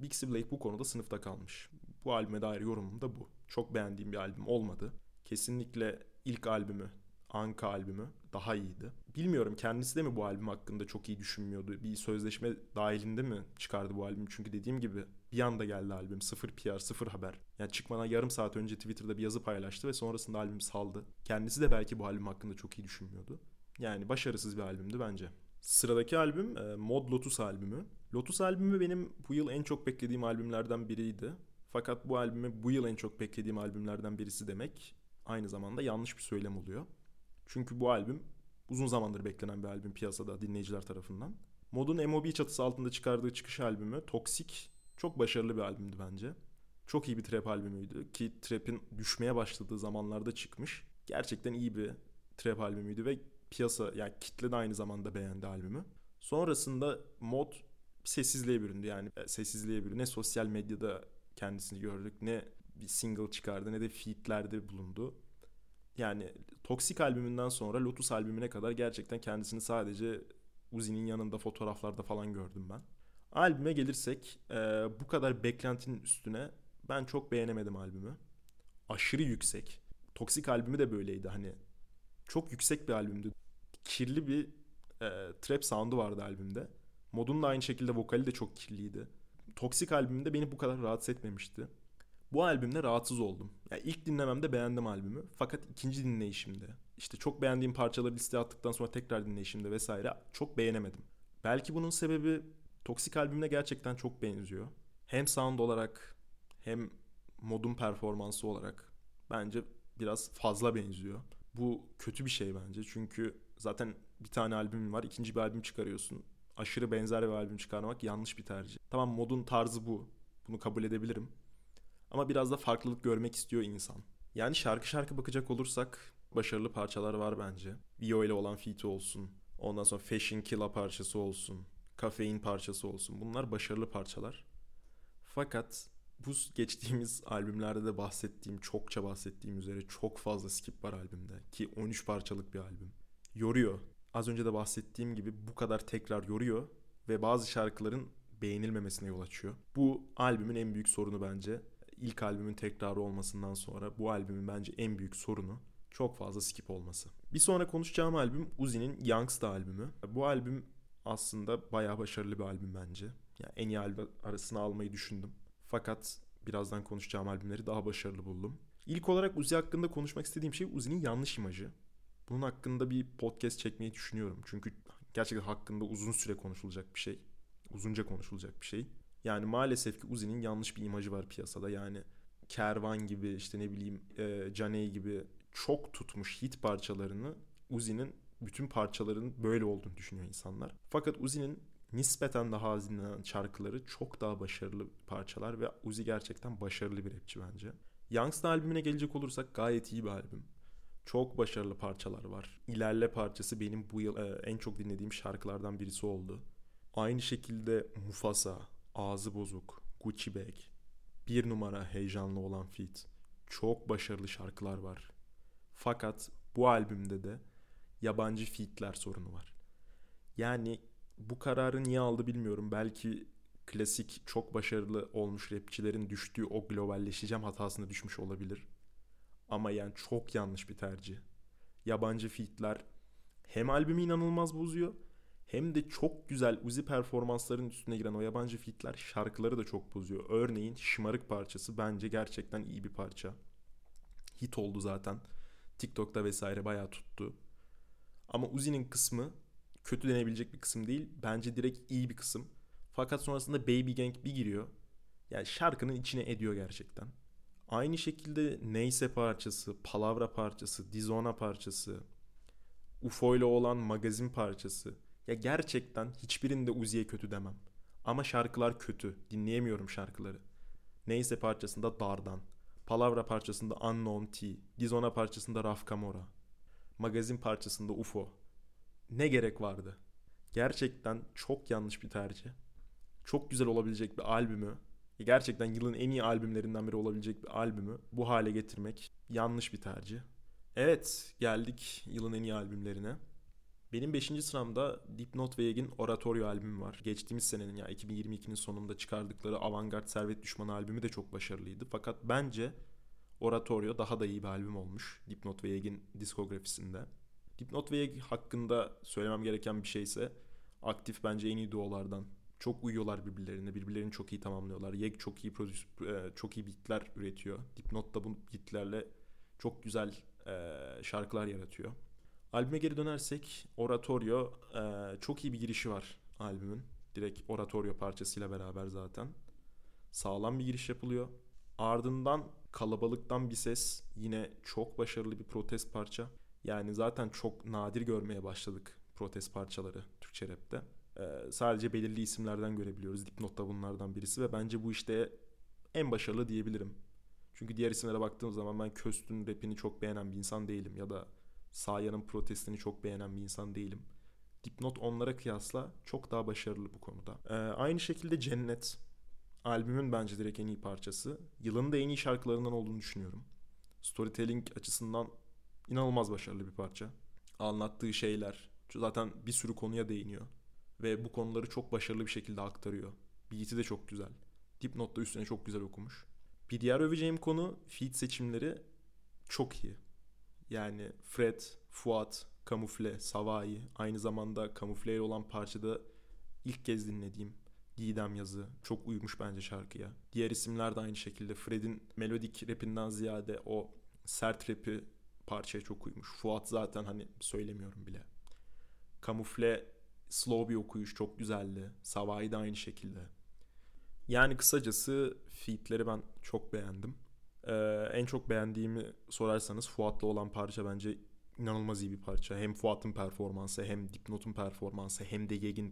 Bixie Blake bu konuda sınıfta kalmış. Bu albüme dair yorumum da bu. Çok beğendiğim bir albüm olmadı. Kesinlikle ilk albümü, Anka albümü daha iyiydi. Bilmiyorum kendisi de mi bu albüm hakkında çok iyi düşünmüyordu? Bir sözleşme dahilinde mi çıkardı bu albüm? Çünkü dediğim gibi bir anda geldi albüm. Sıfır PR, sıfır haber. Yani çıkmadan yarım saat önce Twitter'da bir yazı paylaştı ve sonrasında albüm saldı. Kendisi de belki bu albüm hakkında çok iyi düşünmüyordu. Yani başarısız bir albümdü bence. Sıradaki albüm e, Mod Lotus albümü. Lotus albümü benim bu yıl en çok beklediğim albümlerden biriydi. Fakat bu albümü bu yıl en çok beklediğim albümlerden birisi demek aynı zamanda yanlış bir söylem oluyor. Çünkü bu albüm uzun zamandır beklenen bir albüm piyasada dinleyiciler tarafından. Mod'un MOB çatısı altında çıkardığı çıkış albümü Toxic çok başarılı bir albümdü bence. Çok iyi bir trap albümüydü ki trap'in düşmeye başladığı zamanlarda çıkmış. Gerçekten iyi bir trap albümüydü ve piyasa yani kitle de aynı zamanda beğendi albümü. Sonrasında mod sessizliğe büründü yani e, sessizliğe büründü. Ne sosyal medyada kendisini gördük ne bir single çıkardı ne de featlerde bulundu. Yani Toxic albümünden sonra Lotus albümüne kadar gerçekten kendisini sadece Uzi'nin yanında fotoğraflarda falan gördüm ben. Albüme gelirsek e, bu kadar beklentinin üstüne ben çok beğenemedim albümü. Aşırı yüksek. Toksik albümü de böyleydi hani. Çok yüksek bir albümdü. Kirli bir e, trap sound'u vardı albümde. Modun da aynı şekilde vokali de çok kirliydi. Toksik albümünde beni bu kadar rahatsız etmemişti. Bu albümde rahatsız oldum. Yani ilk dinlememde beğendim albümü. Fakat ikinci dinleyişimde işte çok beğendiğim parçaları listeye attıktan sonra tekrar dinleyişimde vesaire çok beğenemedim. Belki bunun sebebi Toksik albümüne gerçekten çok benziyor. Hem sound olarak hem modun performansı olarak bence biraz fazla benziyor. Bu kötü bir şey bence çünkü zaten bir tane albüm var ikinci bir albüm çıkarıyorsun. Aşırı benzer bir albüm çıkarmak yanlış bir tercih. Tamam modun tarzı bu. Bunu kabul edebilirim. Ama biraz da farklılık görmek istiyor insan. Yani şarkı şarkı bakacak olursak başarılı parçalar var bence. Vio ile olan feat'i olsun. Ondan sonra Fashion Killa parçası olsun. Kafein parçası olsun. Bunlar başarılı parçalar. Fakat bu geçtiğimiz albümlerde de bahsettiğim, çokça bahsettiğim üzere çok fazla skip var albümde. Ki 13 parçalık bir albüm. Yoruyor. Az önce de bahsettiğim gibi bu kadar tekrar yoruyor ve bazı şarkıların beğenilmemesine yol açıyor. Bu albümün en büyük sorunu bence. İlk albümün tekrarı olmasından sonra bu albümün bence en büyük sorunu çok fazla skip olması. Bir sonra konuşacağım albüm Uzi'nin Youngsta albümü. Bu albüm aslında bayağı başarılı bir albüm bence. Yani en iyi albüm arasına almayı düşündüm. Fakat birazdan konuşacağım albümleri daha başarılı buldum. İlk olarak Uzi hakkında konuşmak istediğim şey Uzi'nin yanlış imajı. Bunun hakkında bir podcast çekmeyi düşünüyorum. Çünkü gerçekten hakkında uzun süre konuşulacak bir şey. Uzunca konuşulacak bir şey. Yani maalesef ki Uzi'nin yanlış bir imajı var piyasada. Yani Kervan gibi işte ne bileyim e, Caney gibi çok tutmuş hit parçalarını Uzi'nin bütün parçaların böyle olduğunu düşünüyor insanlar. Fakat Uzi'nin nispeten daha az dinlenen şarkıları çok daha başarılı parçalar ve Uzi gerçekten başarılı bir rapçi bence. Youngsta albümüne gelecek olursak gayet iyi bir albüm. Çok başarılı parçalar var. İlerle parçası benim bu yıl e, en çok dinlediğim şarkılardan birisi oldu. Aynı şekilde Mufasa, Ağzı Bozuk, Gucci Bag, bir numara heyecanlı olan feat. Çok başarılı şarkılar var. Fakat bu albümde de yabancı featler sorunu var. Yani bu kararı niye aldı bilmiyorum. Belki klasik çok başarılı olmuş rapçilerin düştüğü o globalleşeceğim hatasına düşmüş olabilir. Ama yani çok yanlış bir tercih. Yabancı featler hem albümü inanılmaz bozuyor hem de çok güzel Uzi performansların üstüne giren o yabancı featler şarkıları da çok bozuyor. Örneğin Şımarık parçası bence gerçekten iyi bir parça. Hit oldu zaten. TikTok'ta vesaire bayağı tuttu. Ama Uzi'nin kısmı kötü denebilecek bir kısım değil. Bence direkt iyi bir kısım. Fakat sonrasında Baby Gang bir giriyor. Yani şarkının içine ediyor gerçekten. Aynı şekilde Neyse parçası, Palavra parçası, Dizona parçası, UFO ile olan magazin parçası. Ya gerçekten hiçbirinde Uzi'ye kötü demem. Ama şarkılar kötü. Dinleyemiyorum şarkıları. Neyse parçasında Dardan. Palavra parçasında Unknown T. Dizona parçasında Raf Kamora magazin parçasında UFO. Ne gerek vardı? Gerçekten çok yanlış bir tercih. Çok güzel olabilecek bir albümü, gerçekten yılın en iyi albümlerinden biri olabilecek bir albümü bu hale getirmek yanlış bir tercih. Evet, geldik yılın en iyi albümlerine. Benim 5. sıramda Dipnot ve Yeg'in Oratorio albümü var. Geçtiğimiz senenin ya 2022'nin sonunda çıkardıkları Avantgard Servet Düşmanı albümü de çok başarılıydı. Fakat bence Oratorio daha da iyi bir albüm olmuş Dipnot ve Yeg'in diskografisinde. Dipnot ve Yeg hakkında söylemem gereken bir şeyse aktif bence en iyi duolardan. Çok uyuyorlar birbirlerine. Birbirlerini çok iyi tamamlıyorlar. Yeg çok iyi prodüs e, çok iyi beatler üretiyor. Dipnot da bu beatlerle çok güzel e, şarkılar yaratıyor. Albüme geri dönersek Oratorio e, çok iyi bir girişi var albümün. Direkt Oratorio parçasıyla beraber zaten. Sağlam bir giriş yapılıyor. Ardından Kalabalıktan bir ses yine çok başarılı bir protest parça. Yani zaten çok nadir görmeye başladık protest parçaları Türkçe rapte. Ee, sadece belirli isimlerden görebiliyoruz. Dipnot'ta bunlardan birisi ve bence bu işte en başarılı diyebilirim. Çünkü diğer isimlere baktığım zaman ben Köst'ün rapini çok beğenen bir insan değilim ya da Saya'nın protestini çok beğenen bir insan değilim. Dipnot onlara kıyasla çok daha başarılı bu konuda. Ee, aynı şekilde Cennet albümün bence direkt en iyi parçası. Yılın da en iyi şarkılarından olduğunu düşünüyorum. Storytelling açısından inanılmaz başarılı bir parça. Anlattığı şeyler zaten bir sürü konuya değiniyor. Ve bu konuları çok başarılı bir şekilde aktarıyor. Beat'i de çok güzel. Dipnot da üstüne çok güzel okumuş. Bir diğer öveceğim konu feat seçimleri çok iyi. Yani Fred, Fuat, Kamufle, Savai aynı zamanda kamufle olan parçada ilk kez dinlediğim Didem yazı çok uymuş bence şarkıya. Diğer isimler de aynı şekilde. Fred'in melodik rapinden ziyade o sert rapi parçaya çok uymuş. Fuat zaten hani söylemiyorum bile. Kamufle slow bir okuyuş çok güzeldi. Savai de aynı şekilde. Yani kısacası featleri ben çok beğendim. Ee, en çok beğendiğimi sorarsanız Fuat'la olan parça bence inanılmaz iyi bir parça. Hem Fuat'ın performansı hem Dipnot'un performansı hem de Yeg'in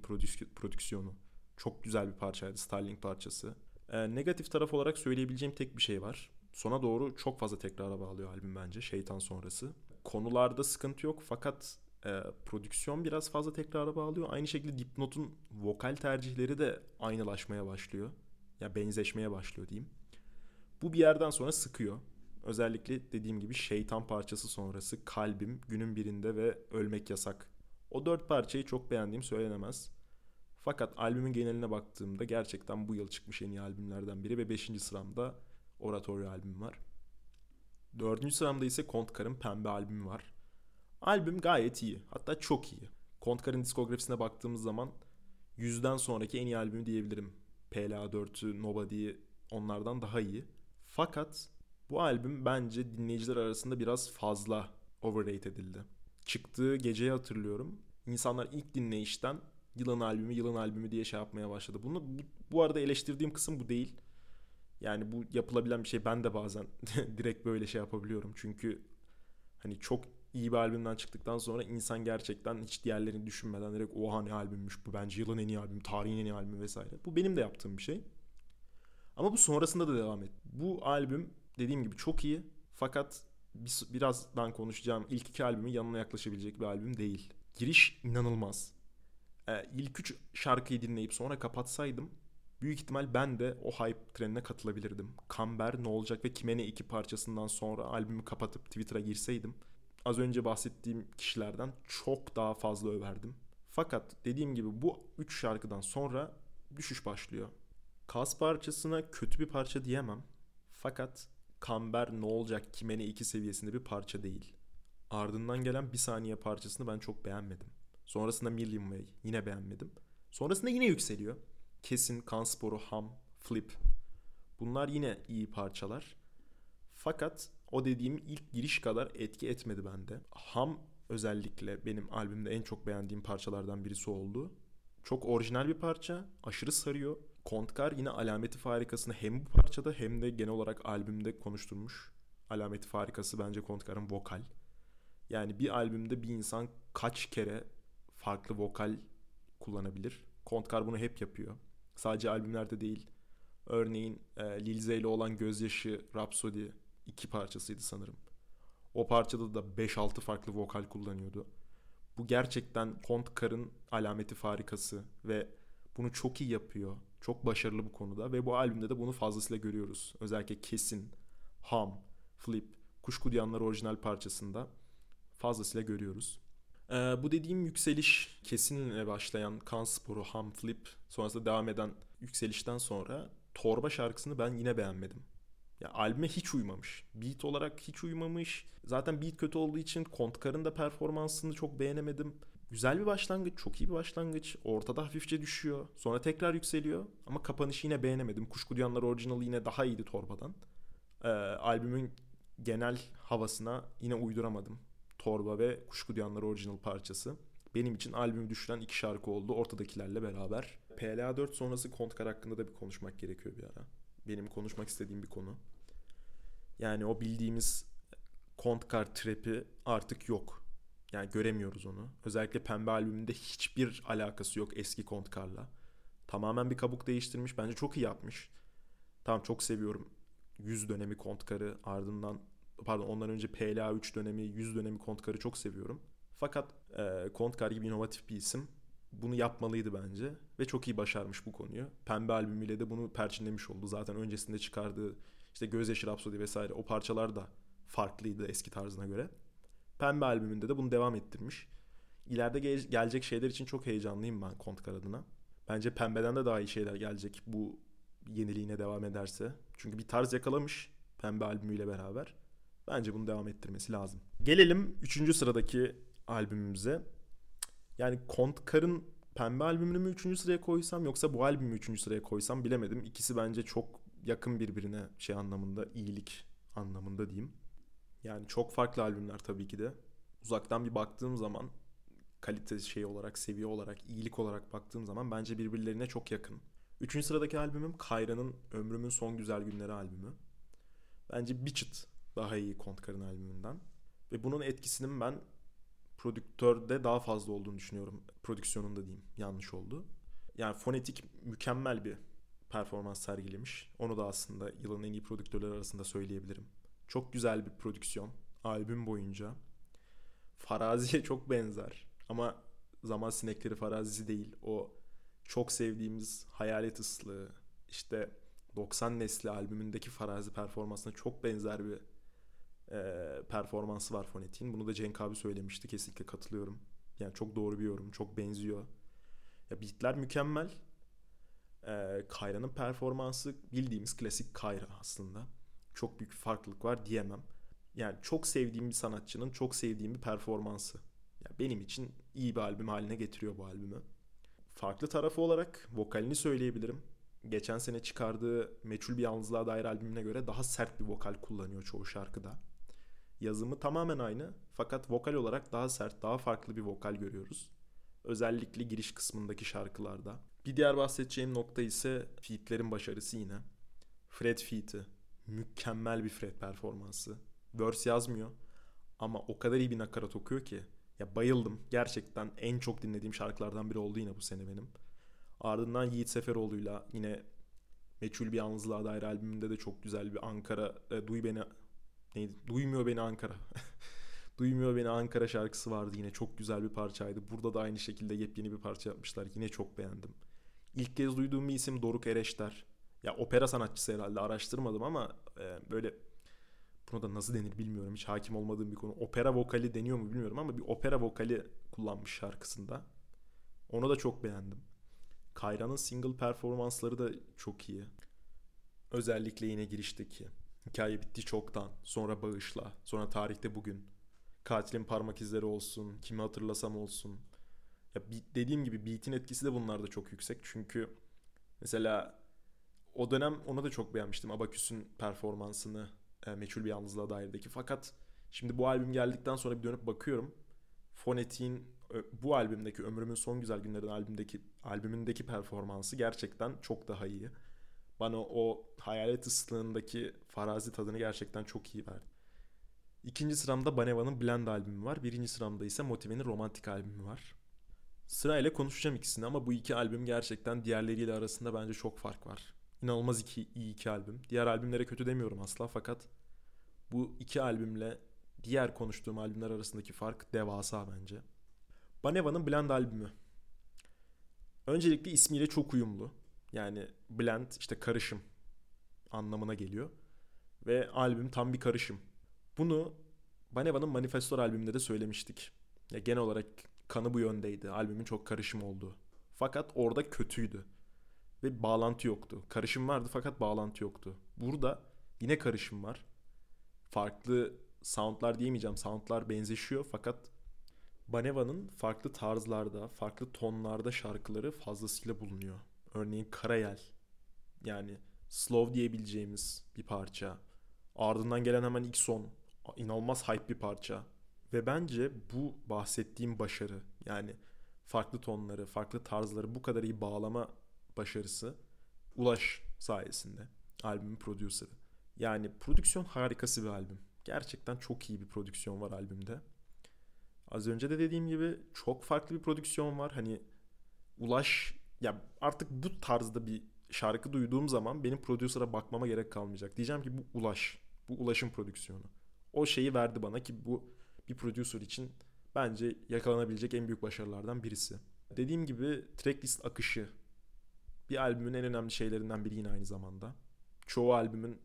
prodüksiyonu. Çok güzel bir parçaydı Starling parçası. Ee, negatif taraf olarak söyleyebileceğim tek bir şey var. Sona doğru çok fazla tekrara bağlıyor albüm bence şeytan sonrası. Konularda sıkıntı yok fakat e, prodüksiyon biraz fazla tekrara bağlıyor. Aynı şekilde Dipnot'un vokal tercihleri de aynılaşmaya başlıyor. Ya benzeşmeye başlıyor diyeyim. Bu bir yerden sonra sıkıyor. Özellikle dediğim gibi şeytan parçası sonrası kalbim günün birinde ve ölmek yasak. O dört parçayı çok beğendiğim söylenemez. Fakat albümün geneline baktığımda gerçekten bu yıl çıkmış en iyi albümlerden biri ve 5. sıramda Oratorio albümü var. 4. sıramda ise Kontkar'ın Pembe albümü var. Albüm gayet iyi. Hatta çok iyi. Kontkar'ın diskografisine baktığımız zaman yüzden sonraki en iyi albümü diyebilirim. PLA 4'ü, Nobody'yi onlardan daha iyi. Fakat bu albüm bence dinleyiciler arasında biraz fazla overrate edildi. Çıktığı geceyi hatırlıyorum. İnsanlar ilk dinleyişten yılın albümü, yılın albümü diye şey yapmaya başladı. Bunu bu, bu arada eleştirdiğim kısım bu değil. Yani bu yapılabilen bir şey. Ben de bazen [LAUGHS] direkt böyle şey yapabiliyorum. Çünkü hani çok iyi bir albümden çıktıktan sonra insan gerçekten hiç diğerlerini düşünmeden direkt oha ne albümmüş bu bence yılın en iyi albümü, tarihin en iyi albümü vesaire. Bu benim de yaptığım bir şey. Ama bu sonrasında da devam et. Bu albüm dediğim gibi çok iyi fakat bir, birazdan konuşacağım ilk iki albümün yanına yaklaşabilecek bir albüm değil. Giriş inanılmaz. Ee, ilk üç şarkıyı dinleyip sonra kapatsaydım büyük ihtimal ben de o hype trenine katılabilirdim. Kamber, Ne Olacak ve Kime Ne iki parçasından sonra albümü kapatıp Twitter'a girseydim az önce bahsettiğim kişilerden çok daha fazla överdim. Fakat dediğim gibi bu üç şarkıdan sonra düşüş başlıyor. Kas parçasına kötü bir parça diyemem. Fakat Kamber ne olacak kime ne iki seviyesinde bir parça değil. Ardından gelen bir saniye parçasını ben çok beğenmedim. Sonrasında Million Way yine beğenmedim. Sonrasında yine yükseliyor. Kesin kan sporu, ham, flip. Bunlar yine iyi parçalar. Fakat o dediğim ilk giriş kadar etki etmedi bende. Ham özellikle benim albümde en çok beğendiğim parçalardan birisi oldu. Çok orijinal bir parça, aşırı sarıyor. Kontkar yine alameti farikasını hem bu parçada hem de genel olarak albümde konuşturmuş. Alameti farikası bence Kontkar'ın vokal. Yani bir albümde bir insan kaç kere farklı vokal kullanabilir. Kontkar bunu hep yapıyor. Sadece albümlerde değil. Örneğin e, Lil Zey ile olan Gözyaşı Rhapsody iki parçasıydı sanırım. O parçada da 5-6 farklı vokal kullanıyordu. Bu gerçekten Kontkar'ın alameti farikası ve bunu çok iyi yapıyor. Çok başarılı bu konuda ve bu albümde de bunu fazlasıyla görüyoruz. Özellikle Kesin, Ham, Flip, Kuşku Duyanlar orijinal parçasında fazlasıyla görüyoruz. Ee, bu dediğim yükseliş kesinle başlayan kan sporu, ham, flip sonrasında devam eden yükselişten sonra Torba şarkısını ben yine beğenmedim. Ya albüme hiç uymamış. Beat olarak hiç uymamış. Zaten beat kötü olduğu için Kontkar'ın da performansını çok beğenemedim. Güzel bir başlangıç, çok iyi bir başlangıç. Ortada hafifçe düşüyor. Sonra tekrar yükseliyor. Ama kapanışı yine beğenemedim. Kuşku Duyanlar orijinali yine daha iyiydi Torba'dan. Ee, albümün genel havasına yine uyduramadım. Torba ve Kuşku Duyanlar orijinal parçası. Benim için albümü düşüren iki şarkı oldu ortadakilerle beraber. PLA 4 sonrası Kontkar hakkında da bir konuşmak gerekiyor bir ara. Benim konuşmak istediğim bir konu. Yani o bildiğimiz Kontkar trap'i artık yok. Yani göremiyoruz onu. Özellikle Pembe albümünde hiçbir alakası yok eski Kontkar'la. Tamamen bir kabuk değiştirmiş. Bence çok iyi yapmış. Tamam çok seviyorum. 100 dönemi Kontkar'ı ardından pardon ondan önce PLA 3 dönemi 100 dönemi Kontkar'ı çok seviyorum. Fakat e, Kontkar gibi inovatif bir isim bunu yapmalıydı bence ve çok iyi başarmış bu konuyu. Pembe albümüyle de bunu perçinlemiş oldu. Zaten öncesinde çıkardığı işte Gözyaşı Rhapsody vesaire o parçalar da farklıydı eski tarzına göre. Pembe albümünde de bunu devam ettirmiş. İleride ge- gelecek şeyler için çok heyecanlıyım ben Kontkar adına. Bence Pembe'den de daha iyi şeyler gelecek bu yeniliğine devam ederse. Çünkü bir tarz yakalamış Pembe albümüyle beraber. Bence bunu devam ettirmesi lazım. Gelelim 3. sıradaki albümümüze. Yani Kontkar'ın Pembe albümünü mü 3. sıraya koysam yoksa bu albümü 3. sıraya koysam bilemedim. İkisi bence çok yakın birbirine şey anlamında, iyilik anlamında diyeyim. Yani çok farklı albümler tabii ki de. Uzaktan bir baktığım zaman kalite şey olarak, seviye olarak, iyilik olarak baktığım zaman bence birbirlerine çok yakın. Üçüncü sıradaki albümüm Kayra'nın Ömrümün Son Güzel Günleri albümü. Bence bir çıt daha iyi Kontkar'ın albümünden. Ve bunun etkisinin ben prodüktörde daha fazla olduğunu düşünüyorum. Prodüksiyonunda diyeyim. Yanlış oldu. Yani fonetik mükemmel bir performans sergilemiş. Onu da aslında yılın en iyi prodüktörler arasında söyleyebilirim. Çok güzel bir prodüksiyon. Albüm boyunca. Farazi'ye çok benzer. Ama zaman sinekleri farazisi değil. O çok sevdiğimiz hayalet ıslığı, işte 90 nesli albümündeki farazi performansına çok benzer bir e, performansı var fonetiğin. Bunu da Cenk abi söylemişti. Kesinlikle katılıyorum. Yani çok doğru bir yorum. Çok benziyor. Ya beatler mükemmel. E, Kayra'nın performansı bildiğimiz klasik Kayra aslında. Çok büyük farklılık var diyemem. Yani çok sevdiğim bir sanatçının çok sevdiğim bir performansı. Yani benim için iyi bir albüm haline getiriyor bu albümü. Farklı tarafı olarak vokalini söyleyebilirim. Geçen sene çıkardığı Meçhul Bir Yalnızlığa Dair albümüne göre daha sert bir vokal kullanıyor çoğu şarkıda. Yazımı tamamen aynı fakat vokal olarak daha sert, daha farklı bir vokal görüyoruz. Özellikle giriş kısmındaki şarkılarda. Bir diğer bahsedeceğim nokta ise featlerin başarısı yine. Fred feat'i. Mükemmel bir Fred performansı. Verse yazmıyor ama o kadar iyi bir nakarat okuyor ki. Ya bayıldım. Gerçekten en çok dinlediğim şarkılardan biri oldu yine bu sene benim. Ardından Yiğit Seferoğlu'yla yine Meçhul Bir Yalnızlığa dair albümünde de çok güzel bir Ankara e, Duy Beni neydi? Duymuyor Beni Ankara. [LAUGHS] Duymuyor Beni Ankara şarkısı vardı yine çok güzel bir parçaydı. Burada da aynı şekilde yepyeni bir parça yapmışlar. Yine çok beğendim. İlk kez duyduğum bir isim Doruk Ereşter. Ya opera sanatçısı herhalde araştırmadım ama e, böyle buna da nasıl denir bilmiyorum. Hiç hakim olmadığım bir konu. Opera vokali deniyor mu bilmiyorum ama bir opera vokali kullanmış şarkısında. Onu da çok beğendim. Kayra'nın single performansları da çok iyi. Özellikle yine girişteki. Hikaye bitti çoktan. Sonra bağışla. Sonra tarihte bugün. Katilin parmak izleri olsun. Kimi hatırlasam olsun. Ya dediğim gibi beat'in etkisi de bunlarda çok yüksek. Çünkü mesela o dönem ona da çok beğenmiştim. Abaküs'ün performansını e, Meçhul Bir Yalnızlığa dairdeki. Fakat şimdi bu albüm geldikten sonra bir dönüp bakıyorum. Fonetiğin bu albümdeki Ömrümün Son Güzel Günlerin albümdeki albümündeki performansı gerçekten çok daha iyi. Bana o hayalet ıslığındaki farazi tadını gerçekten çok iyi verdi. İkinci sıramda Baneva'nın Blend albümü var. Birinci sıramda ise Motive'nin Romantik albümü var. Sırayla konuşacağım ikisini ama bu iki albüm gerçekten diğerleriyle arasında bence çok fark var. İnanılmaz iki, iyi iki albüm. Diğer albümlere kötü demiyorum asla fakat bu iki albümle diğer konuştuğum albümler arasındaki fark devasa bence. Baneva'nın Blend albümü. Öncelikle ismiyle çok uyumlu. Yani blend işte karışım anlamına geliyor. Ve albüm tam bir karışım. Bunu Baneva'nın Manifestor albümünde de söylemiştik. Ya genel olarak kanı bu yöndeydi. Albümün çok karışım olduğu. Fakat orada kötüydü. Ve bağlantı yoktu. Karışım vardı fakat bağlantı yoktu. Burada yine karışım var. Farklı soundlar diyemeyeceğim. Soundlar benzeşiyor fakat Baneva'nın farklı tarzlarda, farklı tonlarda şarkıları fazlasıyla bulunuyor. Örneğin Karayel. Yani slow diyebileceğimiz bir parça. Ardından gelen hemen ilk son. inanılmaz hype bir parça. Ve bence bu bahsettiğim başarı yani farklı tonları, farklı tarzları bu kadar iyi bağlama başarısı Ulaş sayesinde. Albümün prodüseri. Yani prodüksiyon harikası bir albüm. Gerçekten çok iyi bir prodüksiyon var albümde. Az önce de dediğim gibi çok farklı bir prodüksiyon var. Hani Ulaş ya artık bu tarzda bir şarkı duyduğum zaman benim prodüsera bakmama gerek kalmayacak. Diyeceğim ki bu Ulaş. Bu Ulaş'ın prodüksiyonu. O şeyi verdi bana ki bu bir prodüser için bence yakalanabilecek en büyük başarılardan birisi. Dediğim gibi tracklist akışı bir albümün en önemli şeylerinden biri yine aynı zamanda. Çoğu albümün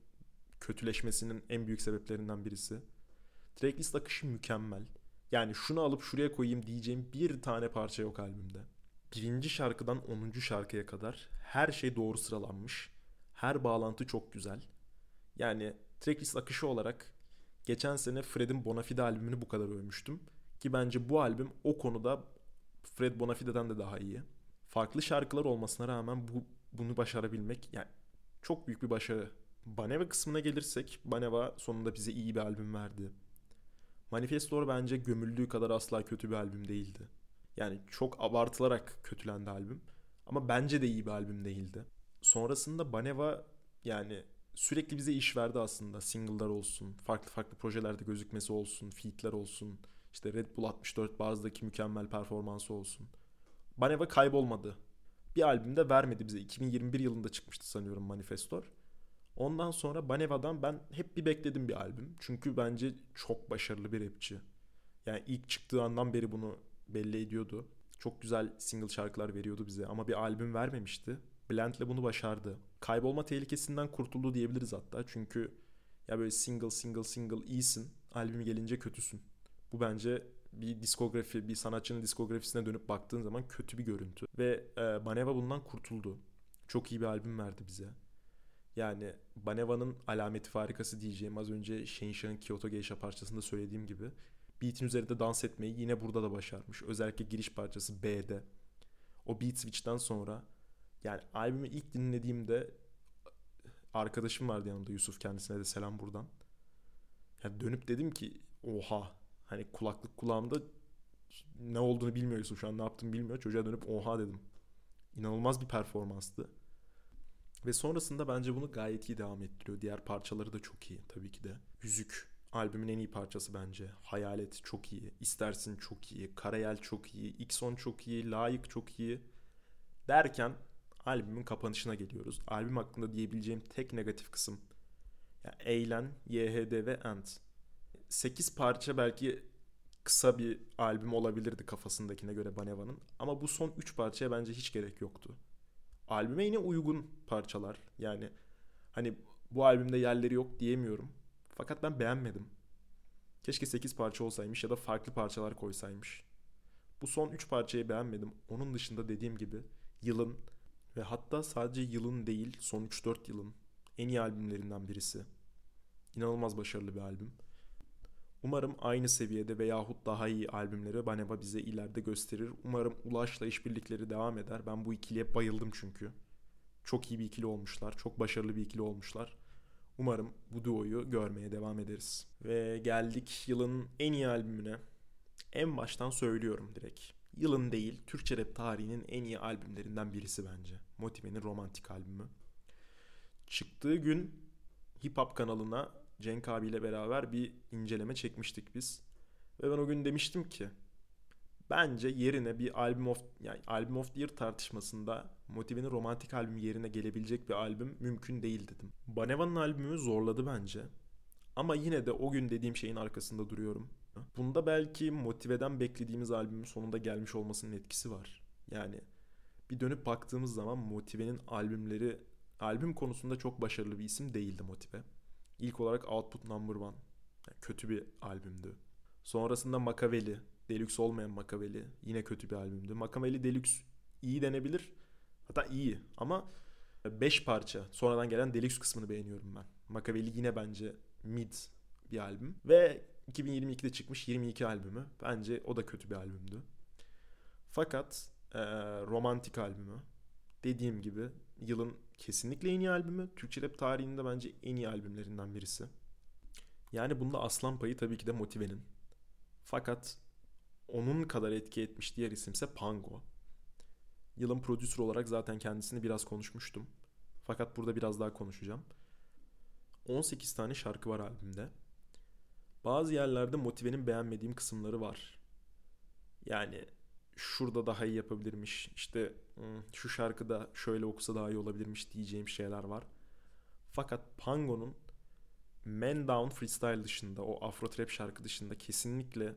kötüleşmesinin en büyük sebeplerinden birisi. Tracklist akışı mükemmel. Yani şunu alıp şuraya koyayım diyeceğim bir tane parça yok albümde. Birinci şarkıdan 10. şarkıya kadar her şey doğru sıralanmış. Her bağlantı çok güzel. Yani tracklist akışı olarak geçen sene Fred'in Bonafide albümünü bu kadar övmüştüm. Ki bence bu albüm o konuda Fred Bonafide'den de daha iyi. Farklı şarkılar olmasına rağmen bu bunu başarabilmek yani çok büyük bir başarı. Baneva kısmına gelirsek Baneva sonunda bize iyi bir albüm verdi. Manifestor bence gömüldüğü kadar asla kötü bir albüm değildi. Yani çok abartılarak kötülendi albüm. Ama bence de iyi bir albüm değildi. Sonrasında Baneva yani sürekli bize iş verdi aslında. Single'lar olsun, farklı farklı projelerde gözükmesi olsun, feat'ler olsun. İşte Red Bull 64 Barz'daki mükemmel performansı olsun. Baneva kaybolmadı. Bir albümde vermedi bize. 2021 yılında çıkmıştı sanıyorum Manifestor. Ondan sonra Baneva'dan ben hep bir bekledim bir albüm. Çünkü bence çok başarılı bir rapçi. Yani ilk çıktığı andan beri bunu belli ediyordu. Çok güzel single şarkılar veriyordu bize ama bir albüm vermemişti. Blend'le bunu başardı. Kaybolma tehlikesinden kurtuldu diyebiliriz hatta. Çünkü ya böyle single single single iyisin. Albüm gelince kötüsün. Bu bence bir diskografi, bir sanatçının diskografisine dönüp baktığın zaman kötü bir görüntü. Ve e, Baneva bundan kurtuldu. Çok iyi bir albüm verdi bize. Yani Baneva'nın alameti farikası diyeceğim az önce Shane Kyoto Geisha parçasında söylediğim gibi beat'in üzerinde dans etmeyi yine burada da başarmış. Özellikle giriş parçası B'de. O beat switch'ten sonra yani albümü ilk dinlediğimde arkadaşım vardı yanımda Yusuf kendisine de selam buradan. Yani dönüp dedim ki oha hani kulaklık kulağımda ne olduğunu bilmiyor Yusuf şu an ne yaptığımı bilmiyor. Çocuğa dönüp oha dedim. İnanılmaz bir performanstı. Ve sonrasında bence bunu gayet iyi devam ettiriyor. Diğer parçaları da çok iyi tabii ki de. Yüzük albümün en iyi parçası bence. Hayalet çok iyi. İstersin çok iyi. Karayel çok iyi. Xon çok iyi. Layık çok iyi. Derken albümün kapanışına geliyoruz. Albüm hakkında diyebileceğim tek negatif kısım. Yani Eğlen, YHD ve Ant. 8 parça belki kısa bir albüm olabilirdi kafasındakine göre Baneva'nın. Ama bu son 3 parçaya bence hiç gerek yoktu. Albüme yine uygun parçalar. Yani hani bu albümde yerleri yok diyemiyorum. Fakat ben beğenmedim. Keşke 8 parça olsaymış ya da farklı parçalar koysaymış. Bu son 3 parçayı beğenmedim. Onun dışında dediğim gibi yılın ve hatta sadece yılın değil son 3-4 yılın en iyi albümlerinden birisi. İnanılmaz başarılı bir albüm. Umarım aynı seviyede veyahut daha iyi albümleri Baneba bize ileride gösterir. Umarım Ulaş'la işbirlikleri devam eder. Ben bu ikiliye bayıldım çünkü. Çok iyi bir ikili olmuşlar. Çok başarılı bir ikili olmuşlar. Umarım bu duoyu görmeye devam ederiz. Ve geldik yılın en iyi albümüne. En baştan söylüyorum direkt. Yılın değil, Türkçe rap tarihinin en iyi albümlerinden birisi bence. Motive'nin romantik albümü. Çıktığı gün Hip Hop kanalına Cenk abiyle beraber bir inceleme çekmiştik biz. Ve ben o gün demiştim ki bence yerine bir albüm of yani albüm of the year tartışmasında Motive'nin romantik albümü yerine gelebilecek bir albüm mümkün değil dedim. Baneva'nın albümü zorladı bence. Ama yine de o gün dediğim şeyin arkasında duruyorum. Bunda belki Motive'den beklediğimiz albümün sonunda gelmiş olmasının etkisi var. Yani bir dönüp baktığımız zaman Motive'nin albümleri albüm konusunda çok başarılı bir isim değildi Motive. İlk olarak Output Number One. Yani kötü bir albümdü. Sonrasında Makaveli. Deluxe olmayan Makaveli. Yine kötü bir albümdü. Makaveli Deluxe iyi denebilir. Hatta iyi ama 5 parça. Sonradan gelen Deluxe kısmını beğeniyorum ben. Makaveli yine bence mid bir albüm. Ve 2022'de çıkmış 22 albümü. Bence o da kötü bir albümdü. Fakat e, romantik albümü dediğim gibi yılın kesinlikle en iyi albümü. Türkçe rap tarihinde bence en iyi albümlerinden birisi. Yani bunda aslan payı tabii ki de Motive'nin. Fakat onun kadar etki etmiş diğer isimse Pango. Yılın prodüsör olarak zaten kendisini biraz konuşmuştum. Fakat burada biraz daha konuşacağım. 18 tane şarkı var albümde. Bazı yerlerde Motive'nin beğenmediğim kısımları var. Yani şurada daha iyi yapabilirmiş. İşte hmm, şu şarkıda şöyle okusa daha iyi olabilirmiş diyeceğim şeyler var. Fakat Pango'nun Man Down Freestyle dışında o Afro Trap şarkı dışında kesinlikle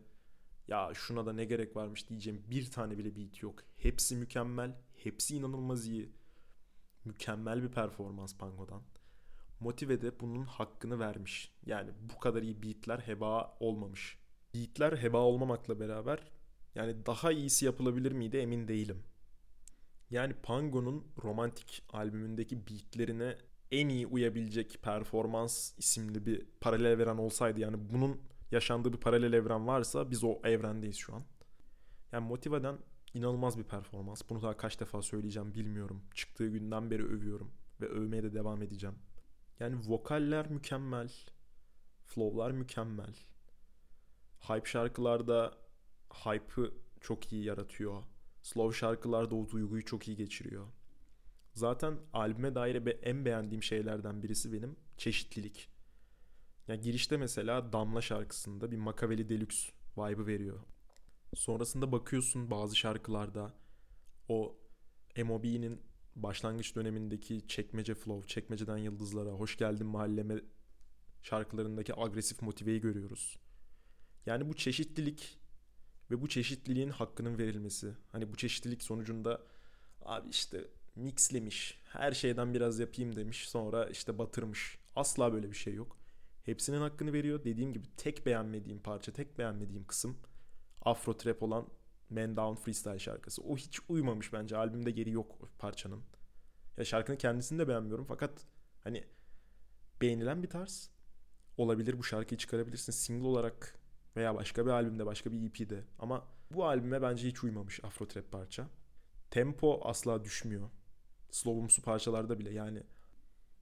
ya şuna da ne gerek varmış diyeceğim bir tane bile beat yok. Hepsi mükemmel. Hepsi inanılmaz iyi. Mükemmel bir performans Pango'dan. Motive de bunun hakkını vermiş. Yani bu kadar iyi beatler heba olmamış. Beatler heba olmamakla beraber yani daha iyisi yapılabilir miydi emin değilim. Yani Pango'nun romantik albümündeki beatlerine en iyi uyabilecek performans isimli bir paralel evren olsaydı yani bunun yaşandığı bir paralel evren varsa biz o evrendeyiz şu an. Yani Motiva'dan inanılmaz bir performans. Bunu daha kaç defa söyleyeceğim bilmiyorum. Çıktığı günden beri övüyorum ve övmeye de devam edeceğim. Yani vokaller mükemmel. Flow'lar mükemmel. Hype şarkılarda hype'ı çok iyi yaratıyor. Slow şarkılarda o duyguyu çok iyi geçiriyor. Zaten albüme dair en beğendiğim şeylerden birisi benim çeşitlilik. Yani girişte mesela Damla şarkısında bir Makaveli Deluxe vibe'ı veriyor. Sonrasında bakıyorsun bazı şarkılarda o M.O.B'nin başlangıç dönemindeki çekmece flow, çekmeceden yıldızlara, hoş geldin mahalleme şarkılarındaki agresif motiveyi görüyoruz. Yani bu çeşitlilik ve bu çeşitliliğin hakkının verilmesi. Hani bu çeşitlilik sonucunda abi işte mixlemiş, her şeyden biraz yapayım demiş, sonra işte batırmış. Asla böyle bir şey yok. Hepsinin hakkını veriyor. Dediğim gibi tek beğenmediğim parça, tek beğenmediğim kısım Afro Trap olan Man Down Freestyle şarkısı. O hiç uymamış bence. Albümde geri yok parçanın. Ya şarkının kendisini de beğenmiyorum fakat hani beğenilen bir tarz olabilir. Bu şarkıyı çıkarabilirsin single olarak veya başka bir albümde, başka bir EP'de. Ama bu albüme bence hiç uymamış Afro Trap parça. Tempo asla düşmüyor. Slow'umsu parçalarda bile yani.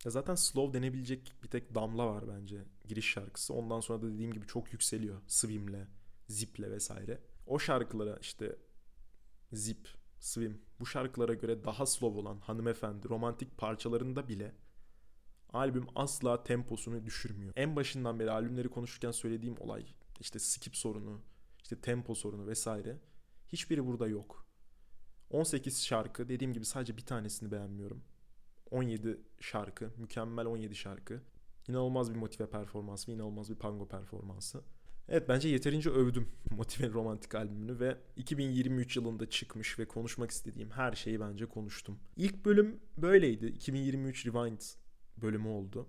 Ya zaten slow denebilecek bir tek Damla var bence giriş şarkısı. Ondan sonra da dediğim gibi çok yükseliyor. Swim'le, Zip'le vesaire. O şarkılara işte Zip, Swim bu şarkılara göre daha slow olan hanımefendi romantik parçalarında bile albüm asla temposunu düşürmüyor. En başından beri albümleri konuşurken söylediğim olay işte skip sorunu, işte tempo sorunu vesaire hiçbiri burada yok. 18 şarkı dediğim gibi sadece bir tanesini beğenmiyorum. 17 şarkı, mükemmel 17 şarkı. İnanılmaz bir motive performansı, inanılmaz bir pango performansı. Evet bence yeterince övdüm [LAUGHS] Motive Romantik albümünü ve 2023 yılında çıkmış ve konuşmak istediğim her şeyi bence konuştum. İlk bölüm böyleydi. 2023 Rewind bölümü oldu.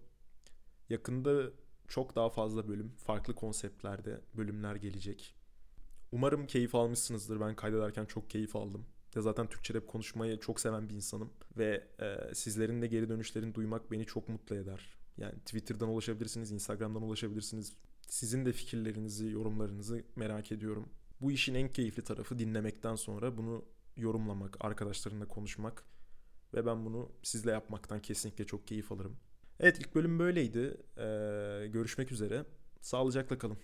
Yakında çok daha fazla bölüm, farklı konseptlerde bölümler gelecek. Umarım keyif almışsınızdır. Ben kaydederken çok keyif aldım. Ya zaten Türkçe rap konuşmayı çok seven bir insanım. Ve e, sizlerin de geri dönüşlerini duymak beni çok mutlu eder. Yani Twitter'dan ulaşabilirsiniz, Instagram'dan ulaşabilirsiniz. Sizin de fikirlerinizi, yorumlarınızı merak ediyorum. Bu işin en keyifli tarafı dinlemekten sonra bunu yorumlamak, arkadaşlarımla konuşmak ve ben bunu sizle yapmaktan kesinlikle çok keyif alırım. Evet ilk bölüm böyleydi. Ee, görüşmek üzere. Sağlıcakla kalın.